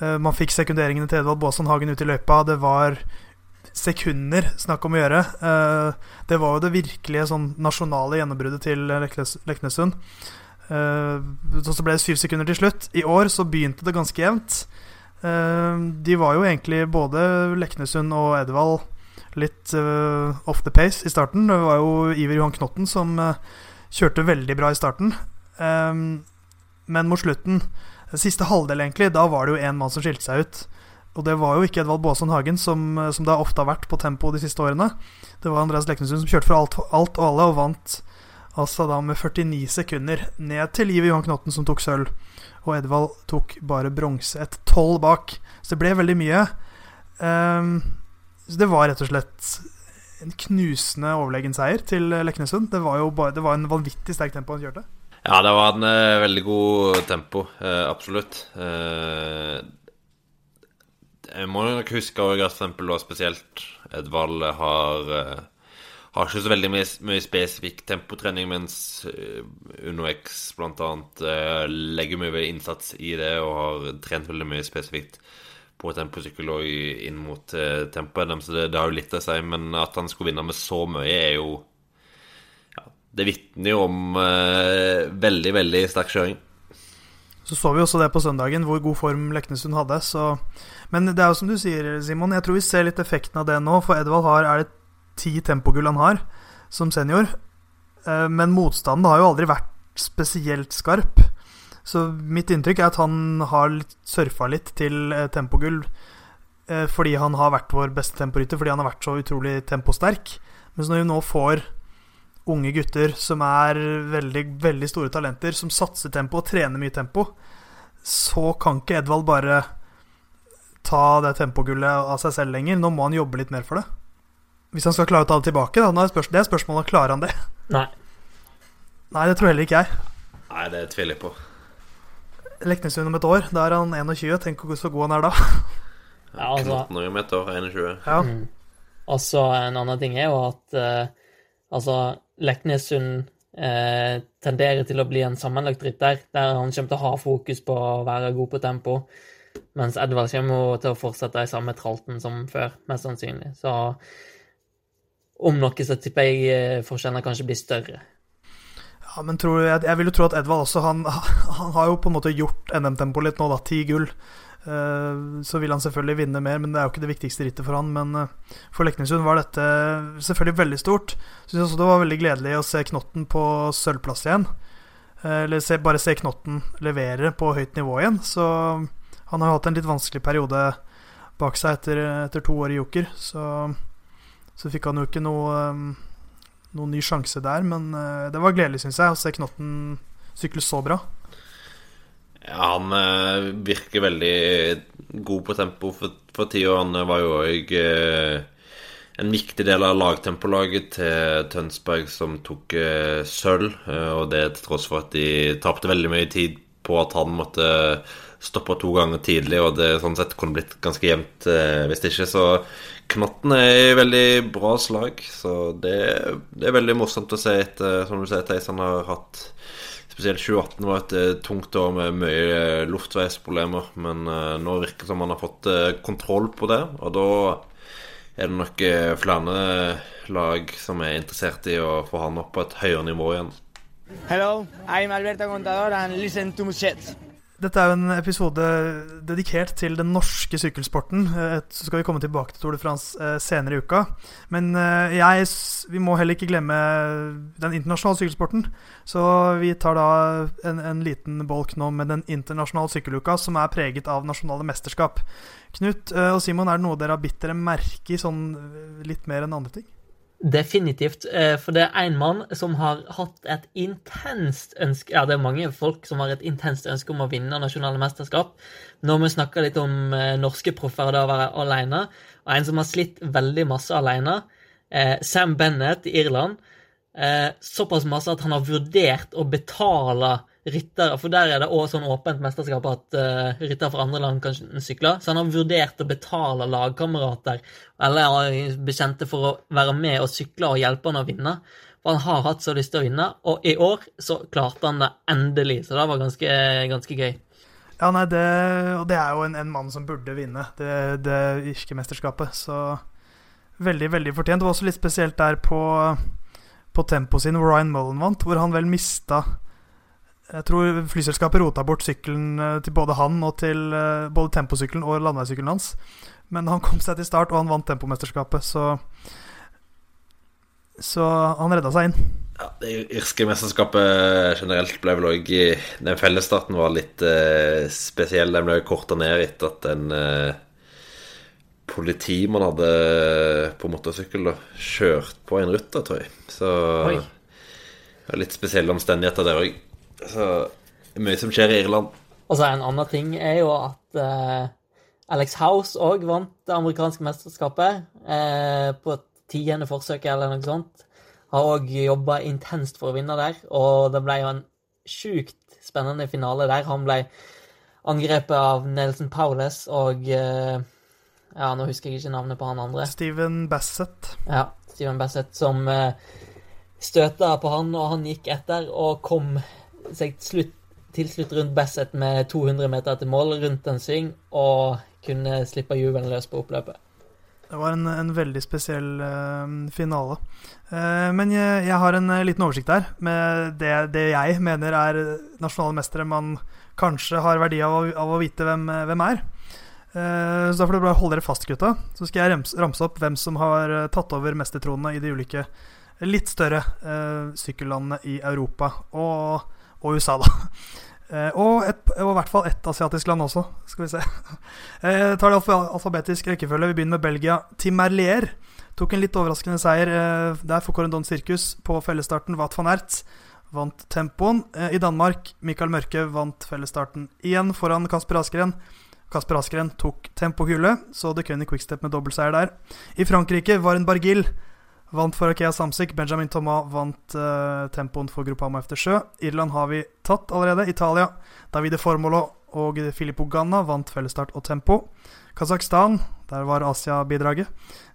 Man fikk sekunderingene til Edvald Baason Hagen ut i løypa. Det var sekunder snakk om å gjøre. Det var jo det virkelige sånn nasjonale gjennombruddet til Leknes Leknesund. Så så ble det syv sekunder til slutt. I år så begynte det ganske jevnt. Eh, de var jo egentlig både Leknesund og Edvald litt eh, off the pace i starten. Det var jo Iver Johan Knotten som eh, kjørte veldig bra i starten. Eh, men mot slutten, siste halvdel egentlig, da var det jo én mann som skilte seg ut. Og det var jo ikke Edvald Baasson Hagen, som, eh, som det ofte har vært på tempo de siste årene. Det var Andreas Leknesund som kjørte for alt, alt og alle, og vant altså da med 49 sekunder ned til Liv Johan Knotten, som tok sølv. Og Edvald tok bare bronse. Et tolv bak. Så det ble veldig mye. Um, så det var rett og slett en knusende overlegen seier til Leknesund. Det var jo bare, det var en vanvittig sterk tempo han kjørte. Ja, det var en uh, veldig god tempo, Uh, absolutt. Uh, jeg må nok huske at for eksempel spesielt Edvald har eh, har ikke så veldig mye, mye spesifikk tempotrening, mens Uno UnoX blant annet eh, legger mye innsats i det og har trent veldig mye spesifikt på temposykkel og inn mot uh, tempoet så det, det har jo litt å si. Men at han skulle vinne med så mye, er jo ja, Det vitner jo om eh, veldig, veldig sterk kjøring. Så så vi også det på søndagen, hvor god form Leknesund hadde. Så. Men det er jo som du sier, Simon, jeg tror vi ser litt effekten av det nå. For Edvald har, er det ti tempogull han har som senior. Eh, Men motstanden har jo aldri vært spesielt skarp. Så mitt inntrykk er at han har surfa litt til eh, tempogull eh, fordi han har vært vår beste temporytter, fordi han har vært så utrolig temposterk. Mens når vi nå får unge gutter som er veldig, veldig store talenter, som satser tempo og trener mye tempo, så kan ikke Edvald bare ta det tempogullet av seg selv lenger. Nå må han jobbe litt mer for det. Hvis han skal klare å ta det tilbake, da. Er spørs det er spørsmålet klarer han det. Nei. Nei, det tror heller ikke jeg. Nei, det tviler jeg på. Leknesund om et år, da er han 21. Tenk hvor så god han er da. Ja, altså, Knotten om et år, 21. Ja, Mm. Og så en annen ting er jo at uh, altså Leknesund uh, tenderer til å bli en sammenlagt rytter, der han kommer til å ha fokus på å være god på tempo, mens Edvard kommer jo til å fortsette i samme tralten som før, mest sannsynlig. Så om noe så tipper jeg eh, forskjellene kanskje blir større. ja men tror, jeg, jeg vil jo tro at Edvald også Han, han har jo på en måte gjort NM-tempo litt nå, da. Ti gull. Uh, så vil han selvfølgelig vinne mer, men det er jo ikke det viktigste rittet for han. Men uh, for Leknesund var dette selvfølgelig veldig stort. Syns også det var veldig gledelig å se Knotten på sølvplass igjen. Eller se, bare se Knotten levere på høyt nivå igjen. Så han har jo hatt en litt vanskelig periode bak seg etter, etter to år i Joker. Så, så fikk han jo ikke noe eh, noen ny sjanse der, men eh, det var gledelig, syns jeg, å se Knotten sykle så bra. Ja, han eh, virker veldig god på tempo for, for tida. Han var jo òg eh, en viktig del av lagtempolaget til Tønsberg, som tok sølv. Og det til tross for at de tapte veldig mye tid på at han måtte stoppe to ganger tidlig, og det sånn sett kunne blitt ganske jevnt hvis ikke. Så Knatten er i veldig bra slag, så det, det er veldig morsomt å se etter, som du sier, Theis. Han har hatt Spesielt 2018 var et eh, tungt år med mye luftveisproblemer, men eh, nå virker det som han har fått eh, kontroll på det, og da er det nok eh, flere lag som er interessert i å få han opp på et høyere nivå igjen. Hello, I'm Alberto Contador and listen to Muschet. Dette er jo en episode dedikert til den norske sykkelsporten. Eh, Så skal vi komme tilbake til Tour de France eh, senere i uka. Men eh, jeg, vi må heller ikke glemme den internasjonale sykkelsporten. Så vi tar da en, en liten bolk nå med den internasjonale sykkeluka, som er preget av nasjonale mesterskap. Knut og Simon, er det noe dere har bitt dere merke i sånn litt mer enn andre ting? Definitivt. eh, For det er en mann som har hatt et intenst ønske Ja, det er mange folk som har et intenst ønske om å vinne nasjonale mesterskap. Når vi snakker litt om eh, norske proffer, det å være alene, og en som har slitt veldig masse alene, eh, Sam Bennett i Irland, såpass masse at han har vurdert å betale ryttere, for der er det også sånn åpent mesterskap at uh, ryttere fra andre land kan sykle, så han har vurdert å betale lagkamerater eller eh, bekjente for å være med og sykle og hjelpe han å vinne. For han har hatt så lyst til å vinne, og i år så klarte han det endelig, så det var ganske, ganske gøy. Ja, nei, det, og det er jo en, en mann som burde vinne det, det irske mesterskapet. Så veldig, veldig fortjent. Det var også litt spesielt der på, på tempoet sin, hvor Ryan Mullen vant, hvor han vel mista Jeg tror flyselskapet rota bort sykkelen eh, til både han og til eh, både temposykkelen og landeveissykkelen hans. Men han kom seg til start, og han vant tempomesterskapet, så Så han redda seg inn. Ja, Det irske mesterskapet generelt ble vel òg Den fellesstarten var litt eh, spesiell. Den ble korta ned etter at en eh, politimann hadde på motorsykkel da, kjørt på en rutter, tror jeg. Så Oi. det var litt spesielle omstendigheter der òg. Så det er mye som skjer i Irland. Og så en annen ting er jo at eh, Alex House òg vant det amerikanske mesterskapet eh, på tiende forsøket eller noe sånt. Har òg jobba intenst for å vinne der, og det ble jo en sjukt spennende finale der. Han ble angrepet av Nelson Powles og eh, Ja, nå husker jeg ikke navnet på han andre. Steven Bassett. Ja, Steven Bassett som uh, støta på han, og han gikk etter og kom seg slutt, til slutt rundt Bassett med 200 meter til mål rundt en sving, og kunne slippe juvelen løs på oppløpet. Det var en, en veldig spesiell uh, finale. Uh, men jeg, jeg har en eh, liten oversikt der med det, det jeg mener er nasjonale mestere man kanskje har verdi av, av å vite hvem, hvem er. Uh, så da får dere bare holde dere fast, gutta. Så skal jeg ramse, ramse opp hvem som har tatt over mestertronene i de ulike litt større sykkellandene i Europa og, og USA, da. Eh, og, et, og i hvert fall ett asiatisk land også, skal vi se. Jeg tar det alfabetisk rekkefølge. Vi begynner med Belgia. Tim Merlier tok en litt overraskende seier eh, der for Corendon Sirkus på fellesstarten. Wat van Ert vant tempoen. Eh, I Danmark, Mikael Mørke vant fellesstarten igjen foran Kasper Askren. Kasper Askren tok tempokule, så kunne i quickstep med dobbeltseier der. I Frankrike var en Bargil vant for Akea Samsic. Benjamin Thomas vant uh, tempoen for Gruppama efter sjø. Irland har vi tatt allerede. Italia, Davide Formolo og Filippo Ganna vant fellesstart og tempo. Kasakhstan, der var Asia-bidraget.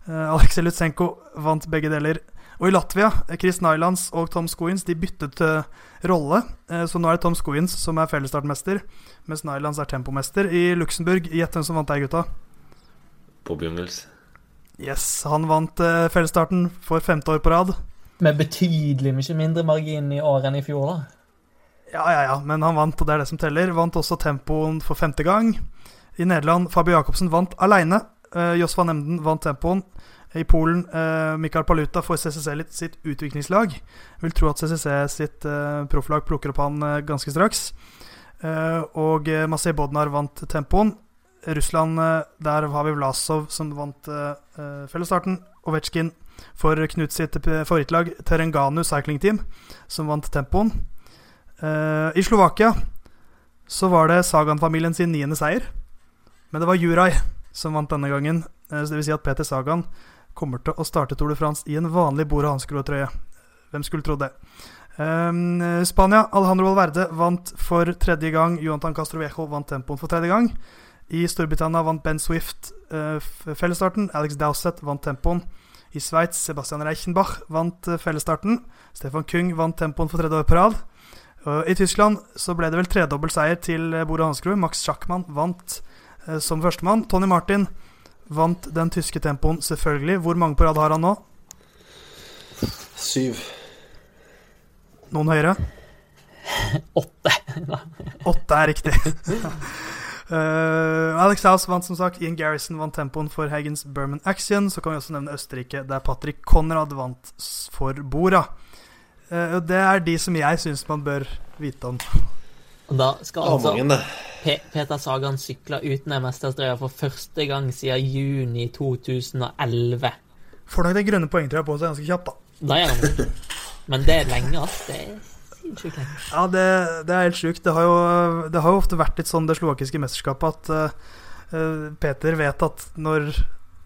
Uh, Aleksej Lutsenko vant begge deler. Og i Latvia, eh, Chris Nylands og Tom Scoins de byttet uh, rolle. uh, så nå er det Tom Scoins som er fellesstartmester, mens Nylands er tempomester. I Luxembourg, gjett hvem som vant der, gutta? På Bjungels. Yes, han vant uh, fellesstarten for femte år på rad. Med betydelig mye mindre margin i år enn i fjor, da. Ja, ja, ja, men han vant, og det er det som teller. Vant også tempoen for femte gang. I Nederland, Fabio Jacobsen vant aleine. Uh, Jos van Emden vant tempoen. I Polen, uh, Mikael Paluta får CCC sitt utviklingslag. Jeg vil tro at CCC sitt uh, profflag plukker opp han eh, ganske straks. Eh, og Masej Bodnar vant tempoen. Russland, eh, der har vi Vlasov som vant uh, fellesstarten. Ovetsjkin for Knut sitt favorittlag, Terenganu Cycling Team, som vant tempoen. Uh, I Slovakia så var det Sagan-familien sin niende seier. Men det var Juraj som vant denne gangen. Uh, vil si at Peter Sagan kommer til å starte Tour de France i en vanlig og hanskerotrøye. Hvem skulle trodd det? Um, Spania, Alejandro Valverde vant for tredje gang. Jonathan Castroviejo vant tempoen for tredje gang. I Storbritannia vant Ben Swift uh, fellesstarten. Alex Dowsett vant tempoen. I Sveits Sebastian Reichenbach vant uh, fellesstarten. Stefan Kung vant tempoen for tredje år på rad. Uh, I Tyskland så ble det vel tredobbel seier til Bore Hansgrud. Max Schackmann vant som førstemann. Tony Martin vant den tyske tempoen, selvfølgelig. Hvor mange på rad har han nå? Syv. Noen høyere? Åtte. Åtte er riktig. uh, Alex House vant som sagt. Ian Garrison vant tempoen for Hagens Berman Action. Så kan vi også nevne Østerrike, der Patrick Konrad vant for Bora. Uh, det er de som jeg syns man bør vite om. Og da skal altså Pe Peter Sagan sykle uten en mesterstrøya for første gang siden juni 2011. Får nok det grønne poengtrøya på seg ganske kjapt, da. Da gjør han det. Men det er lenge, ass. Det er sinnssykt lenge. Ja, det, det er helt sjukt. Det, har jo, det har jo ofte vært litt sånn det slovakiske mesterskapet at uh, Peter vet at når,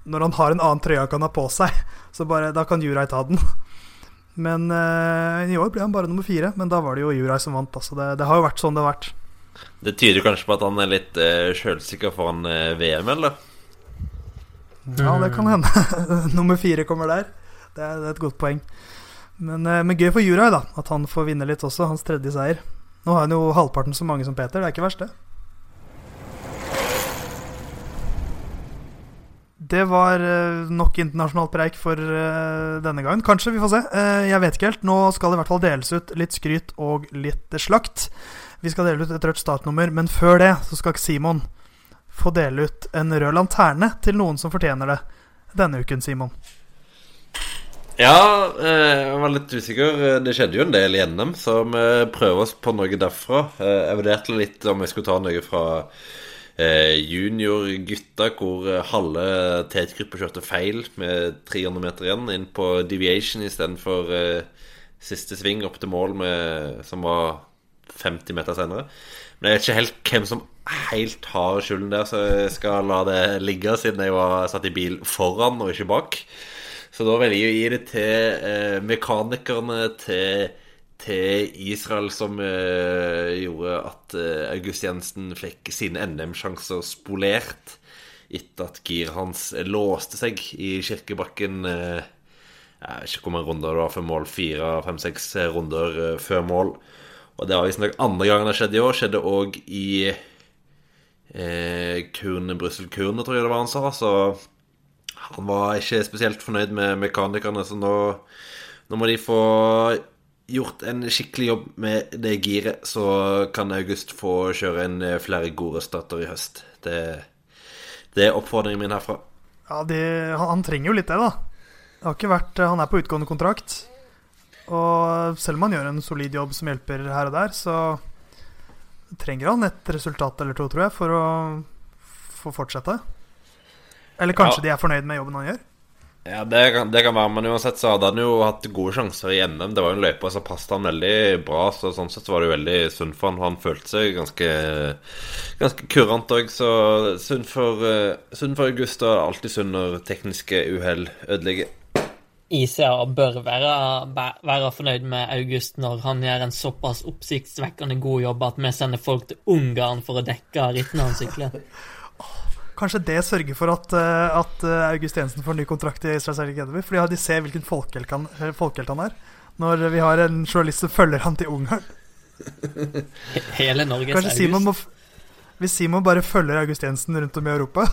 når, han har en annen trøye han kan ha på seg, så bare, da kan Juraj ta den. Men uh, i år ble han bare nummer fire, men da var det jo Juraj som vant. Altså det, det, har jo vært sånn det har vært. Det tyder kanskje på at han er litt uh, sjølsikker foran uh, VM, eller? Ja, det kan hende. nummer fire kommer der. Det er, det er et godt poeng. Men, eh, men gøy for Juraj, da. At han får vinne litt også. Hans tredje seier. Nå har han jo halvparten så mange som Peter. Det er ikke verst, det. Det var eh, nok internasjonalt preik for eh, denne gangen. Kanskje, vi får se. Jeg vet ikke helt. Nå skal det i hvert fall deles ut litt skryt og litt slakt. Vi skal dele ut et rødt startnummer, men før det så skal Simon få dele ut en rød lanterne til noen som fortjener det denne uken, Simon. Ja, eh, jeg var litt usikker. Det skjedde jo en del i NM, så vi prøver oss på noe derfra. Eh, jeg vurderte litt om jeg skulle ta noe fra eh, juniorgutta, hvor halve T-gruppa kjørte feil med 300 meter igjen, inn på deviation istedenfor siste sving opp til mål, med, som var 50 meter senere. Men jeg vet ikke helt hvem som helt har skylden der, så jeg skal la det ligge, siden jeg var satt i bil foran og ikke bak. Så da velger jeg å gi det til eh, mekanikerne til, til, Israel, som eh, gjorde at eh, August Jensen fikk sine NM-sjanser spolert etter at giret hans låste seg i kirkebakken. Eh, jeg vet ikke hvor mange runder det var før mål. Fire, fem, seks runder eh, før mål. Og det har visstnok andre gangen det skjedde i år. Skjedde òg i eh, Kurne, Brussel-Kurne, tror jeg det var han sa. Så han var ikke spesielt fornøyd med mekanikerne, så nå, nå må de få gjort en skikkelig jobb med det giret, så kan August få kjøre inn flere gode starter i høst. Det, det er oppfordringen min herfra. Ja, det, han, han, trenger jo litt det, da. Det har ikke vært, han er på utgående kontrakt. Og selv om han gjør en solid jobb som hjelper her og der, så trenger han et resultat eller to, tror jeg, for å få fortsette. Eller kanskje ja. de er fornøyd med jobben han gjør? Ja, det kan, det kan, være, men uansett så hadde han jo hatt gode sjanser i NM. Det var jo en løype som passet han veldig bra, så sånn sett så var det jo veldig sunt for han. Han følte seg ganske, ganske kurant òg, så sunt for, uh, for August og alltid synd når tekniske uhell ødelegger. ICA bør være, være, fornøyd med August når han gjør en såpass oppsiktsvekkende god jobb at vi sender folk til Ungarn for å dekke rittene han sykler. Kanskje det sørger for at, eh, at eh, August Jensen får ny kontrakt i Israel Selling Academy. Fordi de ser hvilken folkehelt han, eh, folkehelt han er. Når vi har en journalist som følger han til Ungarn. Hele Norges Kanskje Simon må hvis Simon bare følger August Jensen rundt om i Europa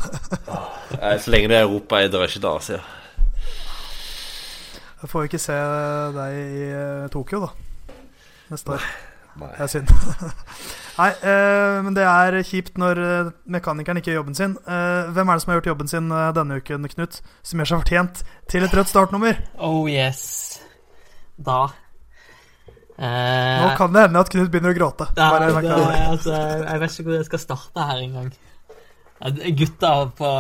Så lenge det er Europa, jeg drar ikke til Asia. Da får vi ikke se deg i Tokyo, da. Neste år. Nei. Det er synd. Nei, eh, men det er kjipt når eh, mekanikeren ikke gjør jobben sin. Eh, hvem er det som har gjort jobben sin eh, denne uken, Knut? Som gjør seg fortjent til et rødt startnummer? Oh yes. Da eh, Nå kan det hende at Knut begynner å gråte. Ja, det, altså, jeg vet ikke hvor jeg skal starte her engang. Gutta på,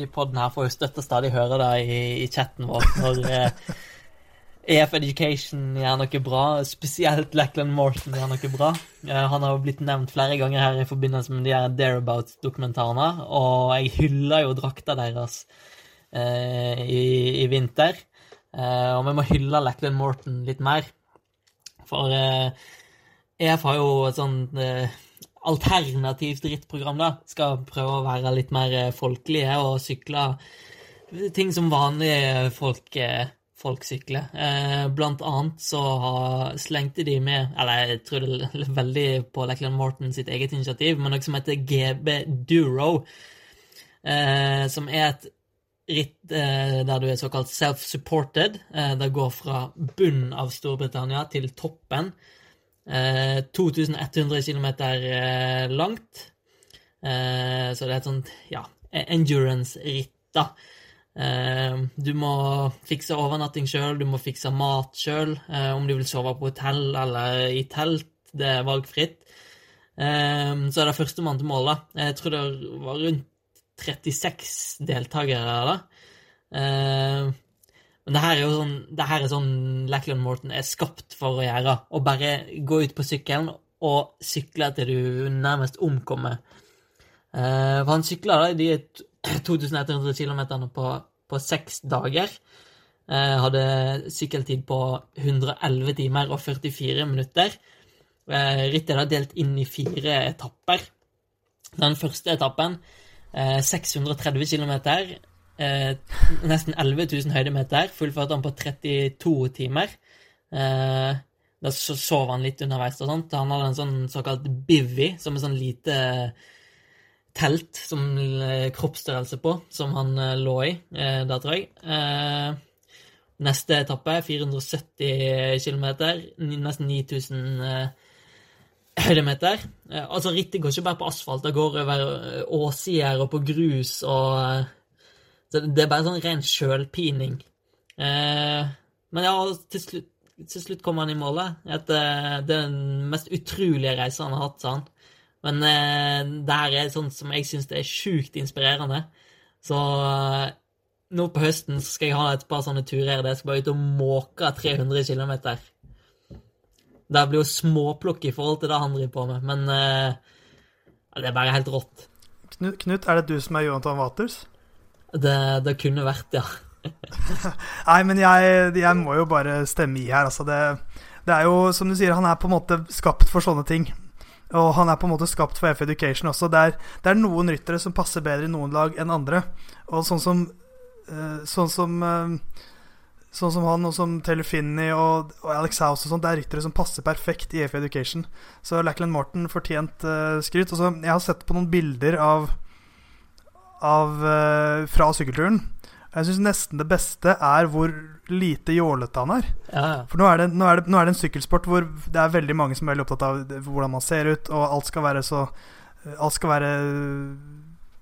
i poden her får jo støtte stadig høre det i, i chatten vår når eh, EF Education gjør noe bra, spesielt Lackland Morton gjør noe bra. Uh, han har jo blitt nevnt flere ganger her i forbindelse med de her Dareabouts-dokumentarene, og jeg hyller jo drakta deres eh, i, i, vinter. Eh, og vi må hylle Lackland Morton litt mer. For eh, EF har jo et sånn eh, alternativt rittprogram, da. Skal prøve å være litt mer eh, folkelige og sykle ting som vanlige folk, eh, folk sykler. Eh, blant annet så slengte de med, eller jeg tror det er veldig på Leckland Morton sitt eget initiativ, men noe som heter GB Duro, eh, som er et ritt eh, der du er såkalt self-supported. Eh, det går fra bunnen av Storbritannia til toppen. Eh, 2100 km langt. Så det er et sånt, ja, endurance-ritt, da. Eh, du må fikse overnatting sjøl, du må fikse mat sjøl. om du vil sove på hotell eller i telt, det er valgfritt. så er det førstemann til mål, da. Jeg tror det var rundt 36 deltakere da. Eh, men det her er jo sånn det her er sånn Lackland Morton er skapt for å gjøre. Å bare gå ut på sykkelen og sykle til du nærmest omkommer. Eh, for han sykla da, de 2100 km på, på seks dager. Eh, hadde sykkeltid på 111 timer og 44 minutter. Eh, rittet er delt inn i fire etapper. Den første etappen 630 km. Eh, nesten 11 000 høydemeter. Fullførte han på 32 timer. Da sov han litt underveis. og sånt. Han hadde en sånn såkalt bivvy, som er sånn lite telt som kroppsstørrelse på, som han eh, lå i. Eh, da, tror jeg. Eh, neste etappe, 470 km, nesten 9000 eh, høydemeter. Eh, altså, rittet går ikke bare på asfalt, det går over eh, åssider og på grus og eh, Det er bare sånn ren sjølpining. men ja, til slutt, til slutt kom han i målet. det er den mest utrolige reisen han har hatt, sa han. Men det her er sånn som jeg syns er sjukt inspirerende. Så nå på høsten skal jeg ha et par sånne turer der jeg skal bare ut og måke 300 km. Det blir jo småplukk i forhold til det han driver på med, men eh, det er bare helt rått. Knut, er det du som er Jonathan Waters? Det, det kunne vært, ja. Nei, men jeg, jeg, må jo bare stemme i her. Altså det, det, er jo, som du sier, han er på en måte skapt for sånne ting. Og han er på en måte skapt for F Education også. Det er, det er noen ryttere som passer bedre i noen lag enn andre. Og sånn som, uh, sånn som uh, Sånn som han, og som Taylor og, og Alex House og sånt, det er ryttere som passer perfekt i EF Education. Så Lackland Morton fortjent uh, skryt. Også, jeg har sett på noen bilder av, av uh, fra sykkelturen. Jeg syns nesten det beste er hvor lite jålete han er. Ja, ja. For nå er, det, nå, er det, nå er, det, en sykkelsport hvor det er veldig mange som er veldig opptatt av hvordan man ser ut, og alt skal være så Alt skal være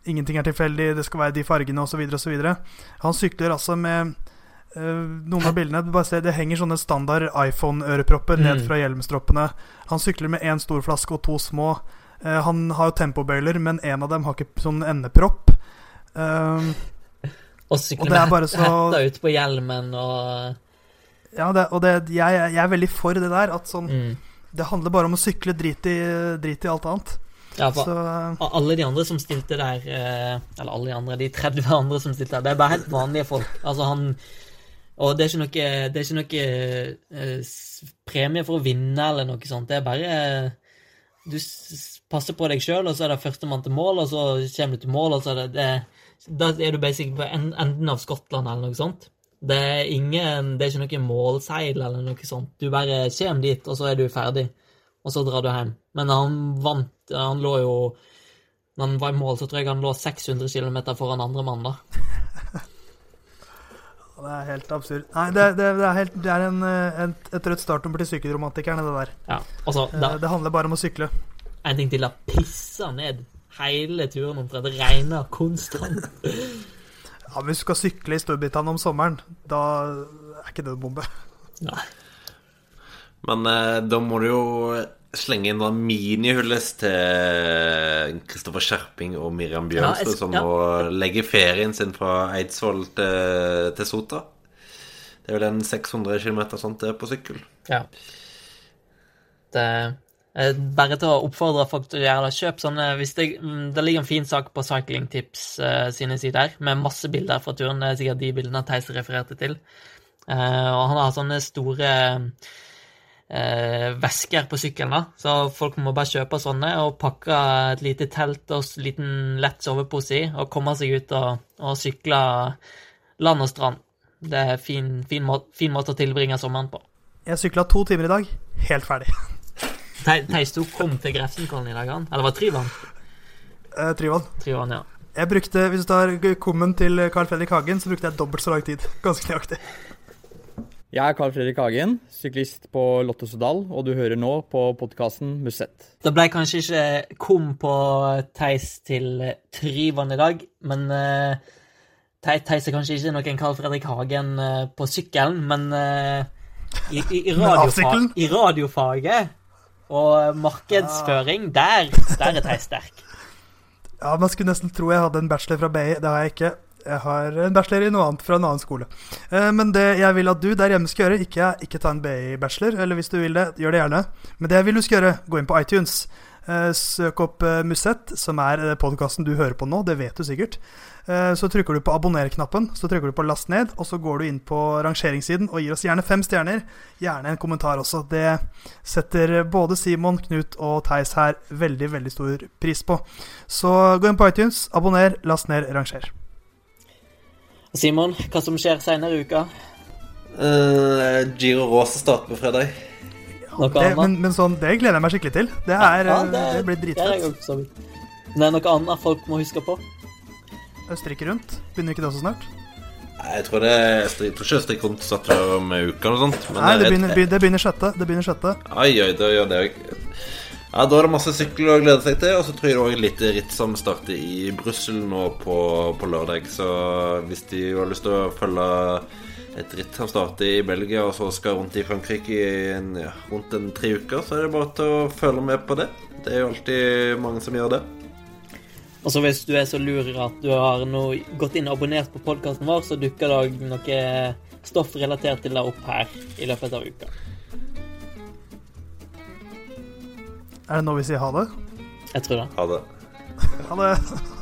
Ingenting er tilfeldig, det skal være de fargene osv. osv. Han sykler altså med Uh, noen av bildene bare se, Det henger sånne standard iPhone-ørepropper mm. ned fra hjelmstroppene. Han sykler med én stor flaske og to små. Uh, han har jo tempobøyler, men en av dem har ikke sånn endepropp. Uh, og sykle med så... hetta ut på hjelmen og Ja, det, og det, jeg, jeg, er veldig for det der. At sånn mm. Det handler bare om å sykle, drit i, drit i alt annet. Ja, for så, alle de andre som stilte der Eller alle de andre, de 30 andre som stilte der, det er bare helt vanlige folk. Altså, han og det er ikke noe, det er ikke noe eh, premie for å vinne eller noe sånt. Det er bare Du passer på deg sjøl, og så er det førstemann til mål, og så kommer du til mål, og så er det, det Da er du basically på enden av Skottland eller noe sånt. Det er ingen Det er ikke noe målseil eller noe sånt. Du bare kommer dit, og så er du ferdig. Og så drar du hjem. Men han vant Han lå jo Når han var i mål, så tror jeg han lå 600 km foran andre mann, da. Det er helt absurd. Nei, det, det, det er, helt, det er en, et, et rødt startnummer til sykkelromantikerne, det der. Ja, altså, eh, da, det handler bare om å sykle. En ting til. Da pissa ned hele turen omtrent. Det regner konstant. ja, hvis du skal sykle i Storbritannia om sommeren, da er ikke det en bombe. Nei. Men eh, da må du jo slenge inn noen minihyllest til Kristoffer Skjerping og Miriam Bjørnstad, ja, som ja. må legge ferien sin fra Eidsvoll til, til Sota. Det er vel en 600 km sånt det er på sykkel. Ja. Det bare til å oppfordre folk til å gjøre det. Kjøp sånne hvis det, det ligger en fin sak på Cycling Tips uh, sine sider med masse bilder fra turen. Det er sikkert de bildene Theis refererte til. Uh, og han har sånne store uh, vesker på sykkelen. da. Så folk må bare kjøpe sånne og pakke et lite telt og en liten lett sovepose i og komme seg ut og, og sykle land og strand. Det er fin, fin, må, fin måte å tilbringe sommeren på. Jeg sykla to timer i dag. Helt ferdig. Te- Theis, du kom til Grefsenkollen i dag, han? Eller var det Tryvann? Eh, Tryvann. Tryvann, ja. Jeg brukte, Hvis du tar kummen til Carl Fredrik Hagen, så brukte jeg dobbelt så lang tid. Ganske nøyaktig. Jeg er Carl Fredrik Hagen, syklist på Lottosodal, og du hører nå på podkasten Musett. Det ble kanskje ikke kom på Theis til Tryvann i dag, men uh, Theis er kanskje ikke noen Carl Fredrik Hagen uh, på sykkelen, men uh, i, i, i, Men radiofa i radiofaget og markedsføring, der, der er Theis sterk. Ja, Man skulle nesten tro jeg hadde en bachelor fra BI. Det har jeg ikke. Jeg har en bachelor i noe annet fra en annen skole. Eh, Men det jeg vil at du der hjemme skal gjøre, ikke, ikke ta en BI-bachelor, eller hvis du vil det, gjør det gjerne. Men det jeg vil du skal gjøre, gå inn på iTunes. Eh, Søk opp eh, Musett, som er podkasten du hører på nå, det vet du sikkert. Eh, Så trykker du på abonner-knappen, så trykker du på last ned, og så går du inn på rangeringssiden og gir oss gjerne fem stjerner. Gjerne en kommentar også. Det setter både Simon, Knut og Theis her veldig, veldig stor pris på. Så gå inn på iTunes, abonner, last ned, ranger. Simon, hva som skjer senere i uka? Uh, Giro Rosa starter på fredag. Noe Det, annet? men, men sånn, det gleder jeg meg skikkelig til. Det, er, Ja, eh, det blir det er dritfett. så. Men det er noe annet folk må huske på. Østerrike rundt. Begynner ikke det også snart? Nei, Jeg tror det jeg tror ikke Østerrike rundt starter om ei uke eller noe sånt. Men Nei, det begynner, be- det begynner sjette. Det begynner sjette. Oi, oi, da gjør det òg. Ja, Da er det masse sykkel å glede seg til. Og så tror jeg det òg litt ritt som starter i Brussel nå på, på lørdag. Så hvis de har lyst til å følge et ritt han starter i Belgia, og så skal rundt i Frankrike i en, ja, rundt en tre uker, så er det bare til å følge med på det. Det er jo alltid mange som gjør det. Og så hvis du er så lur at du har nå gått inn og abonnert på podkasten vår, så dukker det noe stoff relatert til det opp her i løpet av uka. Er det nå vi sier ha det? Jeg tror det. Ha det. Ha det.